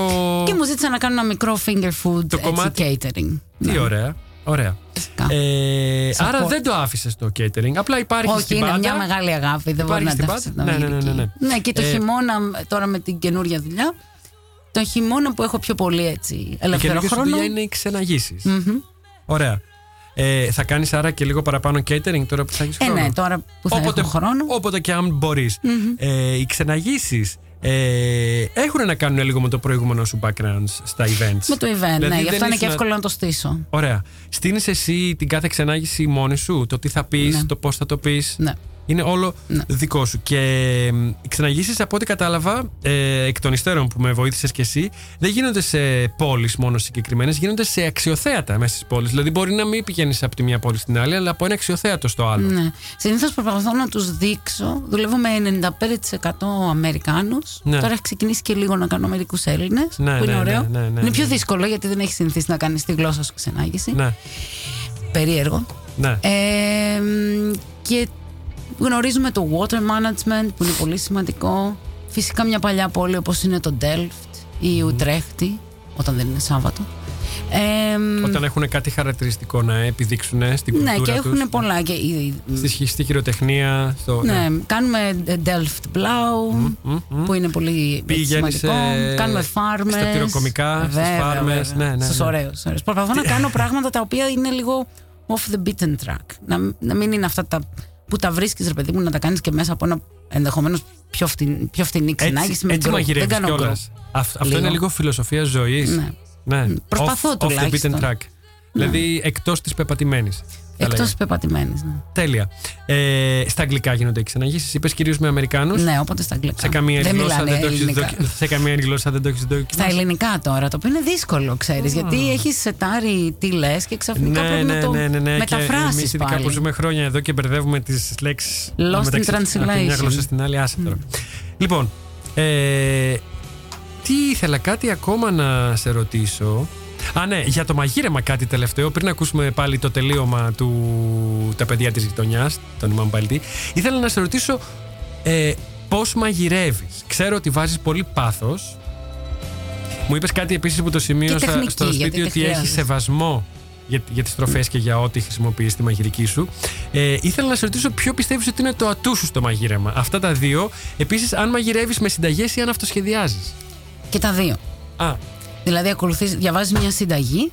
Και μου ζήτησαν να κάνω ένα μικρό finger food Το έτσι, κομμάτι. catering. Τι Ναι, ωραία. Ωραία. φυσικά. Ε, Support. άρα δεν το άφησες το catering. Απλά υπάρχει Όχι, στην είναι πάντα. μια μεγάλη αγάπη. Δεν μπορεί Υπάρχει να στην τα αφήσει πάντα. να Ναι, ναι, μείνει ναι, ναι, εκεί. ναι. Ναι, και το Ε, χειμώνα, τώρα με την καινούργια δουλειά, το χειμώνα που έχω πιο πολύ έτσι Η ελεύθερο καινούργια σου χρόνο. δουλειά είναι οι ξεναγήσεις. Ωραία. Ε, θα κάνεις άρα και λίγο παραπάνω catering τώρα που θα έχεις Ε, χρόνο. ναι, τώρα που θα όποτε, έχω χρόνο. Όποτε και αν μπορείς. Ε, οι ξεναγήσεις ε, έχουν να κάνουν λίγο με το προηγούμενο σου background στα events; Με το event, Δηλαδή ναι, γι' δεν αυτό είναι και ήσουν- εύκολο να το στήσω. Ωραία. Στείνεις εσύ την κάθε ξενάγηση μόνη σου, το τι θα πεις, Ναι. το πώς θα το πεις; Ναι. Είναι όλο Ναι. δικό σου. Και μ, οι ξεναγήσει, από ό,τι κατάλαβα, ε, εκ των υστέρων που με βοήθησες κι εσύ, δεν γίνονται σε πόλεις μόνο συγκεκριμένες, γίνονται σε αξιοθέατα μέσα στις πόλεις. Δηλαδή, μπορεί να μην πηγαίνεις από τη μία πόλη στην άλλη, αλλά από ένα αξιοθέατο στο άλλο. Ναι. Συνήθως προσπαθώ να τους δείξω. Δουλεύω με 95% Αμερικάνους. Ναι. Τώρα έχει ξεκινήσει και λίγο να κάνω μερικούς Έλληνες. Ναι, που είναι ναι, ωραίο. ναι, ναι, ναι, είναι πιο ναι. δύσκολο γιατί δεν έχει συνηθίσει να κάνεις τη γλώσσα σου ξενάγηση. Ναι, Περίεργο. ναι. Ε, μ, και γνωρίζουμε το water management που είναι πολύ σημαντικό. Φυσικά μια παλιά πόλη όπως είναι το Delft ή η Ουτρέχτη όταν δεν είναι Σάββατο. Ε, μ, Όταν έχουν κάτι χαρακτηριστικό να επιδείξουν στην ναι, κουλτούρα και τους, έχουν πολλά. Και, η- Στη, στη χειροτεχνία. Στο, ναι, κάνουμε Delft Blau που είναι πολύ Πήγαινες, σημαντικό. ε, κάνουμε φάρμες. στα τυροκομικά, στις Βέβαια, φάρμες, βέβαια. ναι, ναι, Στους ναι. ωραίους, ωραίους. Προσπαθώ να κάνω πράγματα τα οποία είναι λίγο off the beaten track. Να, να μην είναι αυτά τα που τα βρίσκεις ρε παιδί μου να τα κάνεις και μέσα από ένα ενδεχομένως πιο, φτην, πιο φθηνή ξενάγηση Έτσι, με έτσι group. μαγειρεύεις Δεν κάνω κιόλας. group. Αυτό, αυτό Λίγο. είναι λίγο φιλοσοφία ζωής. Ναι. Ναι. Προσπαθώ off, off the beaten τουλάχιστον. track. Δηλαδή εκτός της πεπατημένης. Εκτός πεπατημένης. Ναι. Τέλεια. Ε, στα αγγλικά γίνονται οι ξεναγήσει. Είπες κυρίως με Αμερικάνους. ναι, οπότε στα αγγλικά. Σε καμία, δεν γλώσσα μιλάνε δεν το έχεις ελληνικά. δοκι- σε καμία γλώσσα δεν το έχεις Στα δοκιμάσει. ελληνικά τώρα, το οποίο είναι δύσκολο, ξέρεις. Γιατί έχεις σετάρει τι λες και ξαφνικά Ναι, πρέπει ναι, να το ναι, ναι, ναι. μεταφράσεις. Και εμείς, ειδικά που ζούμε χρόνια εδώ και μπερδεύουμε τις λέξεις. Lost in Από τη μια translation. γλώσσα στην άλλη, άσε τώρα. Λοιπόν, ε, τι ήθελα κάτι ακόμα να σε ρωτήσω. Α, ναι, για το μαγείρεμα κάτι τελευταίο. Πριν ακούσουμε πάλι το τελείωμα του Τα παιδιά της γειτονιάς, τον Ιμάμ Παλτή, ήθελα να σε ρωτήσω ε, πώς μαγειρεύεις. Ξέρω ότι βάζεις πολύ πάθος. Μου είπες κάτι επίσης που το σημείωσα τεχνική, στο γιατί σπίτι δεν ότι έχεις χρειάζεται. σεβασμό για, για τις τροφές και για ό,τι χρησιμοποιείς στη μαγειρική σου. Ε, ήθελα να σε ρωτήσω ποιο πιστεύεις ότι είναι το ατού σου στο μαγείρεμα. Αυτά τα δύο. Επίσης, αν μαγειρεύεις με συνταγές ή αν αυτοσχεδιάζεις. Και τα δύο. Α, Δηλαδή, ακολουθείς, διαβάζεις μια συνταγή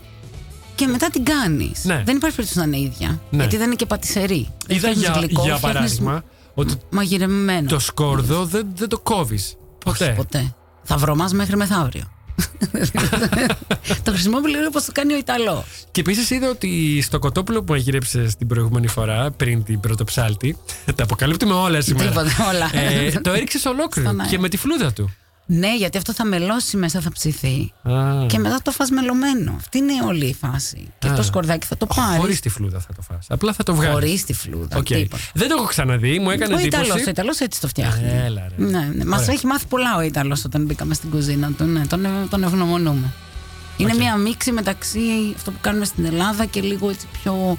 και μετά την κάνεις. Ναι. Δεν υπάρχει περίπτωση να είναι ίδια. Ναι. Γιατί δεν είναι και πατησερή. Δεν είδα φτιάχνεις για, γλυκό, για φτιάχνεις παράδειγμα ότι Μαγειρεμένο. το σκόρδο δεν, δεν το κόβεις. Ποτέ. Όχι ποτέ. Θα βρωμάς μέχρι μεθαύριο. το χρησιμοποιώ λίγο όπως το κάνει ο Ιταλός. Και επίσης είδα ότι στο κοτόπουλο που μαγείρεψες την προηγούμενη φορά, πριν την Πρωτοψάλτη, τα αποκαλύπτουμε όλα σήμερα. Τίποτα, όλα. Ε, το έριξες ολόκληρο Στον αέρα. και με τη φλούδα του. Ναι, γιατί αυτό θα μελώσει μέσα, θα ψηθεί. Α. Και μετά το φας μελωμένο. Αυτή είναι όλη η φάση. Και Α. το σκορδάκι θα το πάρεις. Χωρίς τη φλούδα θα το φας. Απλά θα το βγάλεις. Χωρίς τη φλούδα. Οκ. τίποτα. Δεν το έχω ξαναδεί, μου έκανε Ο εντύπωση. Ιταλό, ο Ιταλός έτσι το φτιάχνει. Έλα, ρε. Ναι, ναι. Μας Ωραία. έχει μάθει πολλά ο Ιταλός όταν μπήκαμε στην κουζίνα του. Ναι, τον, τον ευγνωμονούμε. Είναι Οκ. μια μίξη μεταξύ αυτό που κάνουμε στην Ελλάδα και λίγο έτσι πιο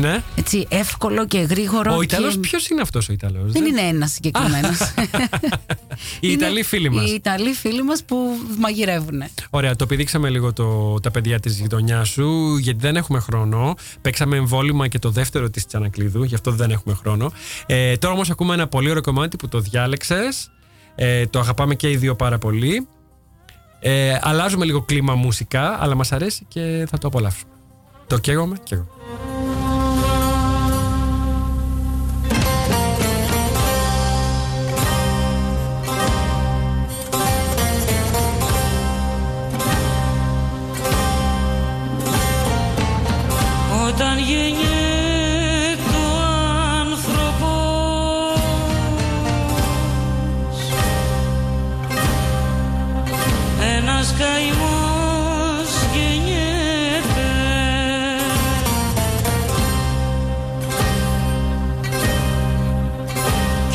Ναι. Έτσι, εύκολο και γρήγορο. Ο και... Ιταλός ποιος είναι αυτός ο Ιταλός Δεν είναι ένας συγκεκριμένος. Οι Ιταλοί φίλοι μας Οι Ιταλοί φίλοι μας που μαγειρεύουν. Ωραία, το πηδήξαμε λίγο το, τα παιδιά της γειτονιάς σου, γιατί δεν έχουμε χρόνο. Παίξαμε εμβόλιμα και το δεύτερο της Τσανακλείδου, γι' αυτό δεν έχουμε χρόνο. Ε, τώρα όμως ακούμε ένα πολύ ωραίο κομμάτι που το διάλεξες. Ε, το αγαπάμε και οι δύο πάρα πολύ. Ε, αλλάζουμε λίγο κλίμα μουσικά, αλλά μας αρέσει και θα το απολαύσουμε. Το καίγομαι και εγώ.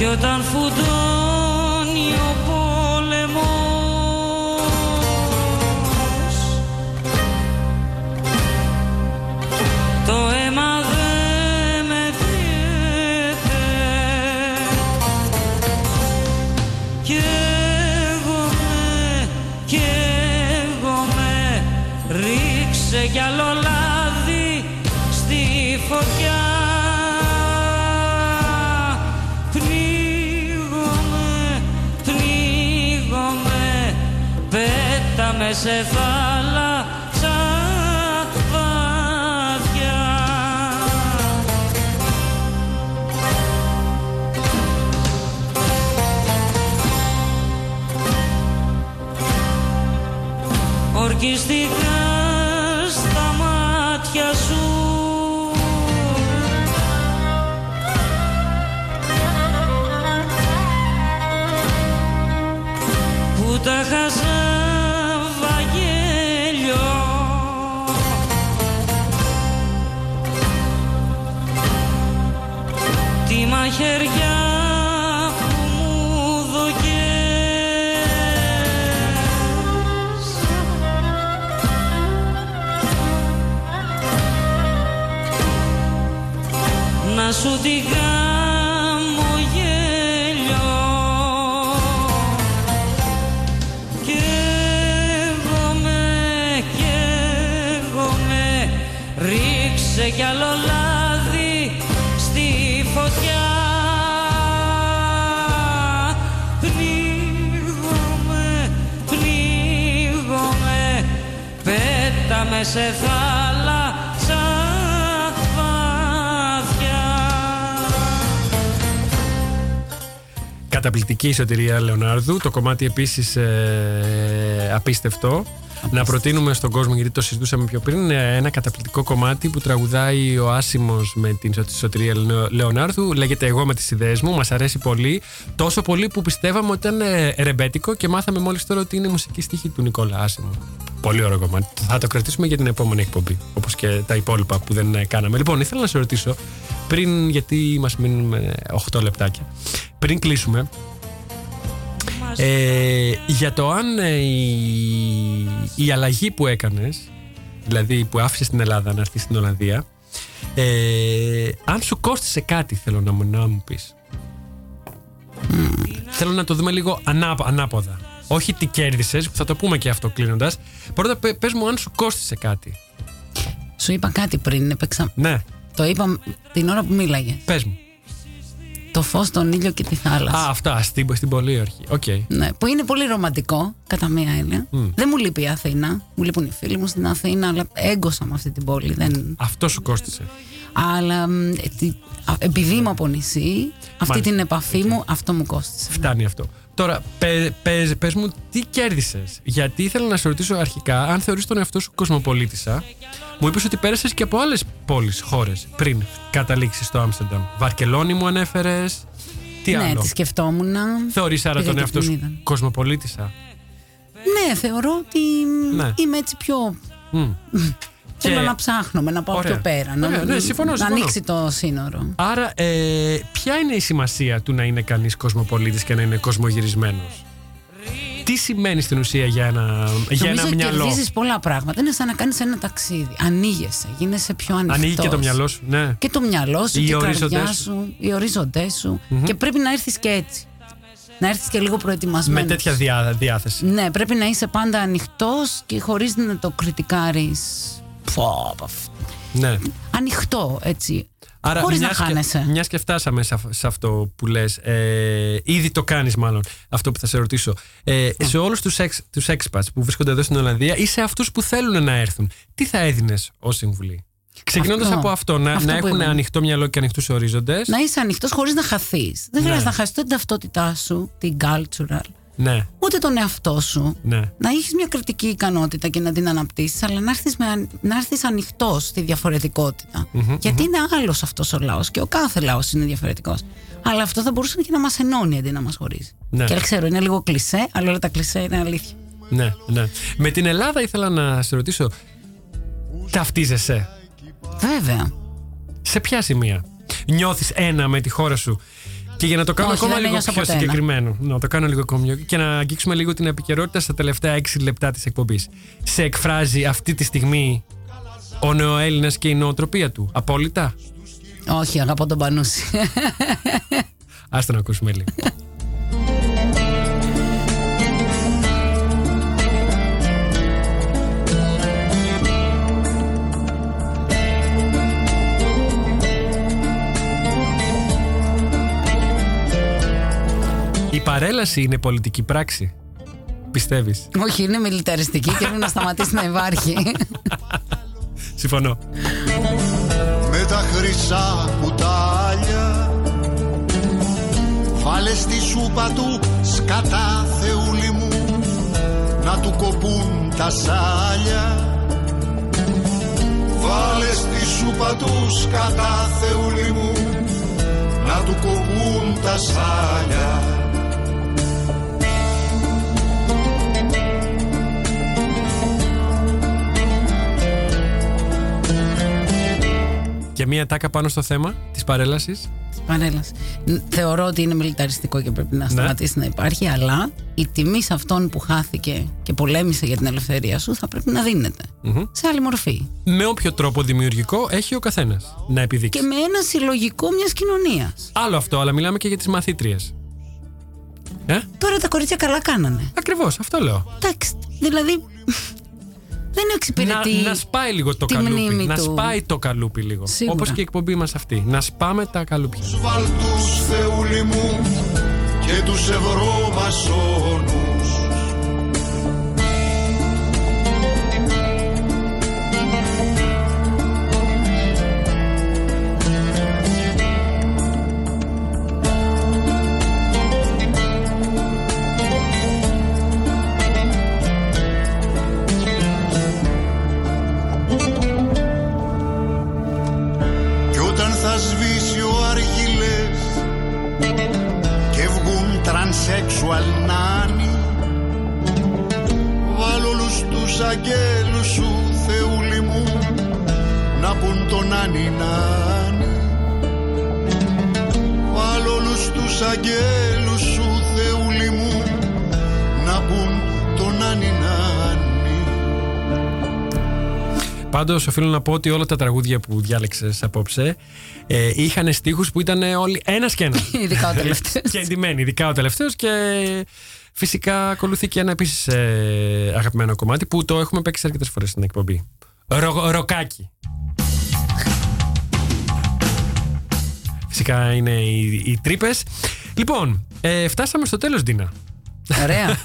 Κι όταν φουντώνει ο πόλεμος το αίμα δεν μετριέται Καίγομαι, καίγομαι Ρίξε κι άλλο σε θάλασσα με σε θάλασσα βαθιά Καταπληκτική η σωτηρία Λεωνάρδου. Το κομμάτι επίσης απίστευτο. Να προτείνουμε στον κόσμο, γιατί το συζητούσαμε πιο πριν, ε, ένα καταπληκτικό κομμάτι που τραγουδάει ο Άσιμος με την σω- σωτηρία Λεω- Λεωνάρδου. Λέγεται Εγώ με τις ιδέες μου. Μας αρέσει πολύ. Τόσο πολύ που πιστεύαμε ότι ήταν ε, ρεμπέτικο και μάθαμε μόλις τώρα ότι είναι μουσική στίχη του Νικόλα Άσιμου. Πολύ ωραίο κομμάτι. Θα το κρατήσουμε για την επόμενη εκπομπή. Όπως και τα υπόλοιπα που δεν ε, κάναμε. Λοιπόν, ήθελα να σε ρωτήσω πριν, γιατί μας μείνουν 8 λεπτάκια. Πριν κλείσουμε, ε, για το αν ε, η, η αλλαγή που έκανες, δηλαδή που άφησες την Ελλάδα να έρθεις στην Ολλανδία, ε, αν σου κόστησε κάτι θέλω να μου, να μου πεις. Θέλω να το δούμε λίγο ανάπ- ανάποδα. Όχι τι κέρδισες, που θα το πούμε και αυτό κλείνοντας. Πρώτα πε- πες μου αν σου κόστησε κάτι. Σου είπα κάτι πριν, έπαιξα. Ναι, Το είπα την ώρα που μίλαγες. πες μου. Το φως, τον ήλιο και τη θάλασσα. Α, αυτά, στην, στην πολύ αρχή. Οκ. Ναι, που είναι πολύ ρομαντικό, κατά μία έννοια. Δεν μου λείπει η Αθήνα. Μου λείπουν οι φίλοι μου στην Αθήνα, αλλά έγκωσα με αυτή την πόλη. Δεν... Αυτό σου κόστησε. Αλλά μ, ε, τι- α, επειδή είμαι από νησί, αυτή Μάλιστα. την επαφή μου, αυτό μου κόστησε. Φτάνει αυτό. Τώρα, πε, πες, πες μου τι κέρδισες. Γιατί ήθελα να σε ρωτήσω αρχικά αν θεωρείς τον εαυτό σου κοσμοπολίτησα. Μου είπες ότι πέρασες και από άλλες πόλεις, χώρες πριν καταλήξεις στο Άμστερνταμ. Βαρκελόνη μου ανέφερες. Τι ναι, άλλο; τη σκεφτόμουν. Θεωρείς άρα Πήγα τον και εαυτό την σου είδα. κοσμοπολίτησα; Ναι, θεωρώ ότι μ, Ναι. είμαι έτσι πιο. Μμ. Θέλω Και- να ψάχνομαι, να πάω Ωραία. πιο πέρα. Να, Ωραία, ναι, συμφωνώ, να συμφωνώ. ανοίξει το σύνορο. Άρα, ε, ποια είναι η σημασία του να είναι κανείς κοσμοπολίτης και να είναι κοσμογυρισμένος; Τι σημαίνει στην ουσία για ένα, για ένα Νομίζω μυαλό; κερδίζεις πολλά πράγματα. Είναι σαν να κάνεις ένα ταξίδι. Ανοίγεσαι, γίνεσαι πιο ανοιχτός. Ανοίγει και το μυαλό σου. Ναι. Και το μυαλό σου, Οι και η ορίζοντες καρδιά σου. σου, οι ορίζοντές σου. Και πρέπει να έρθεις και έτσι. Να έρθεις και λίγο προετοιμασμένος. Με τέτοια διά, διάθεση. Ναι, πρέπει να είσαι πάντα ανοιχτός και χωρίς να το κριτικάρεις. Φω, παφ. Ναι. Ανοιχτό, έτσι. Άρα, χωρίς να μιας και- χάνεσαι. μιας και φτάσαμε σε, αυ- σε αυτό που λες, ε, ήδη το κάνεις μάλλον, αυτό που θα σε ρωτήσω. Ε, σε όλους τους, εξ, τους expats που βρίσκονται εδώ στην Ολλανδία ή σε αυτούς που θέλουν να έρθουν, τι θα έδινες ως συμβουλή; Ξεκινώντας Αυτό. από αυτό, να, Αυτό να που έχουν είπαμε. ανοιχτό μυαλό και ανοιχτούς ορίζοντες. Να είσαι ανοιχτός χωρίς να χαθείς. Δεν Ναι. χρειάζεται να χάσεις ούτε την ταυτότητά σου, την cultural, Ναι, ούτε τον εαυτό σου. ναι. Να έχεις μια κριτική ικανότητα και να την αναπτύσσεις, αλλά να έρθεις, με, αν- να έρθεις ανοιχτός στη διαφορετικοτητα Γιατί είναι άλλος αυτός ο λαός και ο κάθε λαός είναι διαφορετικός. Αλλά αυτό θα μπορούσε και να μας ενώνει αντί να μας χωρίζει. Ναι. Και ξέρω, είναι λίγο κλισέ, αλλά όλα τα κλισέ είναι αλήθεια. Ναι, ναι. Με την Ελλάδα ήθελα να σε ρωτήσω, ταυτίζεσαι; Βέβαια. σε ποια σημεία νιώθεις ένα με τη χώρα σου; Και για να το κάνω Όχι, ακόμα δεν λίγο ένιωσα πιο ποτέ ένα. συγκεκριμένο να το κάνω λίγο ακόμα πιο- και να αγγίξουμε λίγο την επικαιρότητα στα τελευταία 6 λεπτά της εκπομπής σε εκφράζει αυτή τη στιγμή ο νεοέλληνας και η νοοτροπία του απόλυτα Όχι, αγαπώ τον Πανούση. Άστε να ακούσουμε λίγο παρέλαση είναι πολιτική πράξη. Πιστεύεις; Όχι, είναι μιλιταριστική και πρέπει να σταματήσει να υπάρχει. Συμφωνώ. με τα χρυσά κουτάλια Βάλε στη σούπα του σκατά θεούλη μου να του κοπούν τα σάλια Βάλε στη σούπα του σκατά θεούλη μου να του κοπούν τα σάλια Και μία τάκα πάνω στο θέμα της παρέλασης. Παρέλασης. Θεωρώ ότι είναι μιλιταριστικό και πρέπει να σταματήσει να υπάρχει, αλλά η τιμή σε αυτόν που χάθηκε και πολέμησε για την ελευθερία σου θα πρέπει να δινεται Σε άλλη μορφή. Με όποιο τρόπο δημιουργικό έχει ο καθένας να επιδείξει. Και με ένα συλλογικό μιας κοινωνίας. Άλλο αυτό, αλλά μιλάμε και για τις μαθήτριες. Ε, Τώρα τα κορίτσια καλά κάνανε. ακριβώς, αυτό λέω. Εντάξει, δηλαδή. Δεν εξυπηρετεί. Να, να σπάει λίγο το τη καλούπι. μνήμη Να του. σπάει το καλούπι λίγο. Σίγουρα. Όπως και η εκπομπή μας αυτή. Να σπάμε τα καλούπια. Βαλτούς θεούλη μου και τους ευρωμασόνους Πάντως, οφείλω να πω ότι όλα τα τραγούδια που διάλεξες απόψε ε, είχαν στίχους που ήταν όλοι ένας και ένας. Ειδικά ο τελευταίος. και εντυμένοι, ειδικά ο τελευταίος. Και φυσικά ακολουθεί και ένα επίσης ε, αγαπημένο κομμάτι που το έχουμε παίξει αρκετές φορές στην εκπομπή. Ρο, ροκάκι. Φυσικά είναι οι, οι τρύπες. Λοιπόν, ε, φτάσαμε στο τέλος, Ντίνα. Ωραία.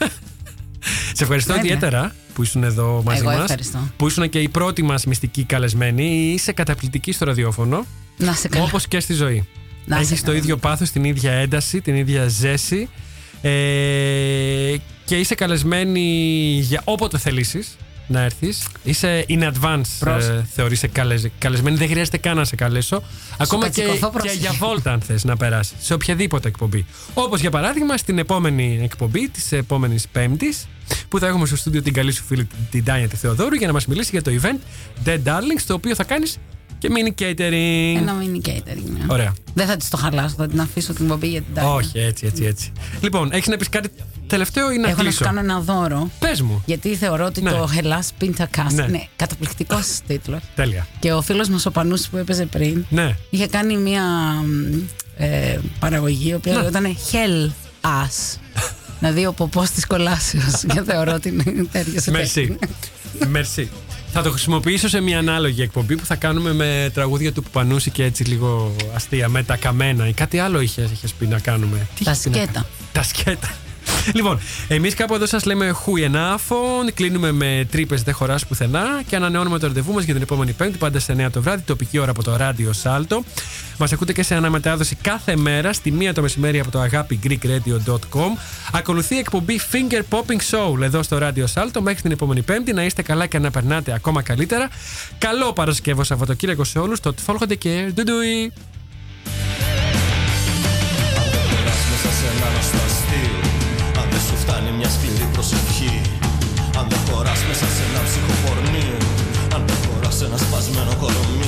Σε ευχαριστώ Βέβαια. ιδιαίτερα που ήσουν εδώ μαζί Εγώ μας ευχαριστώ. Που ήσουν και η πρώτη μας μυστική καλεσμένη. Είσαι καταπληκτική στο ραδιόφωνο. να σε καλά. Όπως και στη ζωή. Να σε Έχεις το καλά. ίδιο πάθος, την ίδια ένταση, την ίδια ζέση. Ε, και είσαι καλεσμένη για όποτε θελήσεις να έρθεις. Είσαι in advance, Προς. ε, θεωρείσαι καλεσ- καλεσμένη. Δεν χρειάζεται καν να σε καλέσω. Ακόμα και, κατσικωθώ, και πρόσεχε. για βόλτα, αν θες να περάσεις. Σε οποιαδήποτε εκπομπή. Όπως για παράδειγμα στην επόμενη εκπομπή της επόμενης Πέμπτης που θα έχουμε στο στούντιο την καλή σου φίλη την Τάνια τη Θεοδόρου για να μας μιλήσει για το event Dead Darlings το οποίο θα κάνεις και mini catering. Ένα mini catering. ναι. Ωραία. Δεν θα της το χαλάσω, θα την αφήσω την πομπή για την τάκη. Όχι, έτσι, έτσι, έτσι. Λοιπόν, έχεις να πεις κάτι τελευταίο είναι να Έχω να σου κλείσω; κάνω ένα δώρο. Πες μου. Γιατί θεωρώ ότι Ναι. το Hellas Pinta Cast Ναι. είναι καταπληκτικός τίτλος. Τέλεια. Και ο φίλος μας ο Πανούση που έπαιζε πριν Ναι. είχε κάνει μια μ, ε, παραγωγή η οποία Να. λεγόταν Hell Us. να δει ο ποπός της κολάσεως. και θεωρώ ότι είναι τέριασε. Μερσή. Μερσή. Θα το χρησιμοποιήσω σε μια ανάλογη εκπομπή που θα κάνουμε με τραγούδια του Πουπανούση και έτσι λίγο αστεία, με τα καμένα ή κάτι άλλο είχες είχες πει να κάνουμε. Τι Τα είχες πει να σκέτα. κάνουμε; Τα σκέτα. Λοιπόν, εμείς κάπου εδώ σας λέμε χουιενάφων, κλείνουμε με τρύπες δεν χωράς πουθενά και ανανεώνουμε το ραντεβού μας για την επόμενη Πέμπτη, πάντα σε 9 το βράδυ, τοπική ώρα από το ράδιο Σάλτο. Μας ακούτε και σε αναμετάδοση κάθε μέρα στη 1 το μεσημέρι από το αγάπη greekradio.com. Ακολουθεί η εκπομπή Finger Popping Soul εδώ στο ράδιο Σάλτο. Μέχρι την επόμενη Πέμπτη να είστε καλά και να περνάτε ακόμα καλύτερα. Καλό Παρασκευό Σαββατοκύριακο σε όλους. Το Folge και Ντουντουι. Φτάνει μια σκληρή προσευχή. Αν δεν χωράς μέσα σε ένα ψυχοπορνί Αν δεν χωράς ένα σπασμένο κορμί.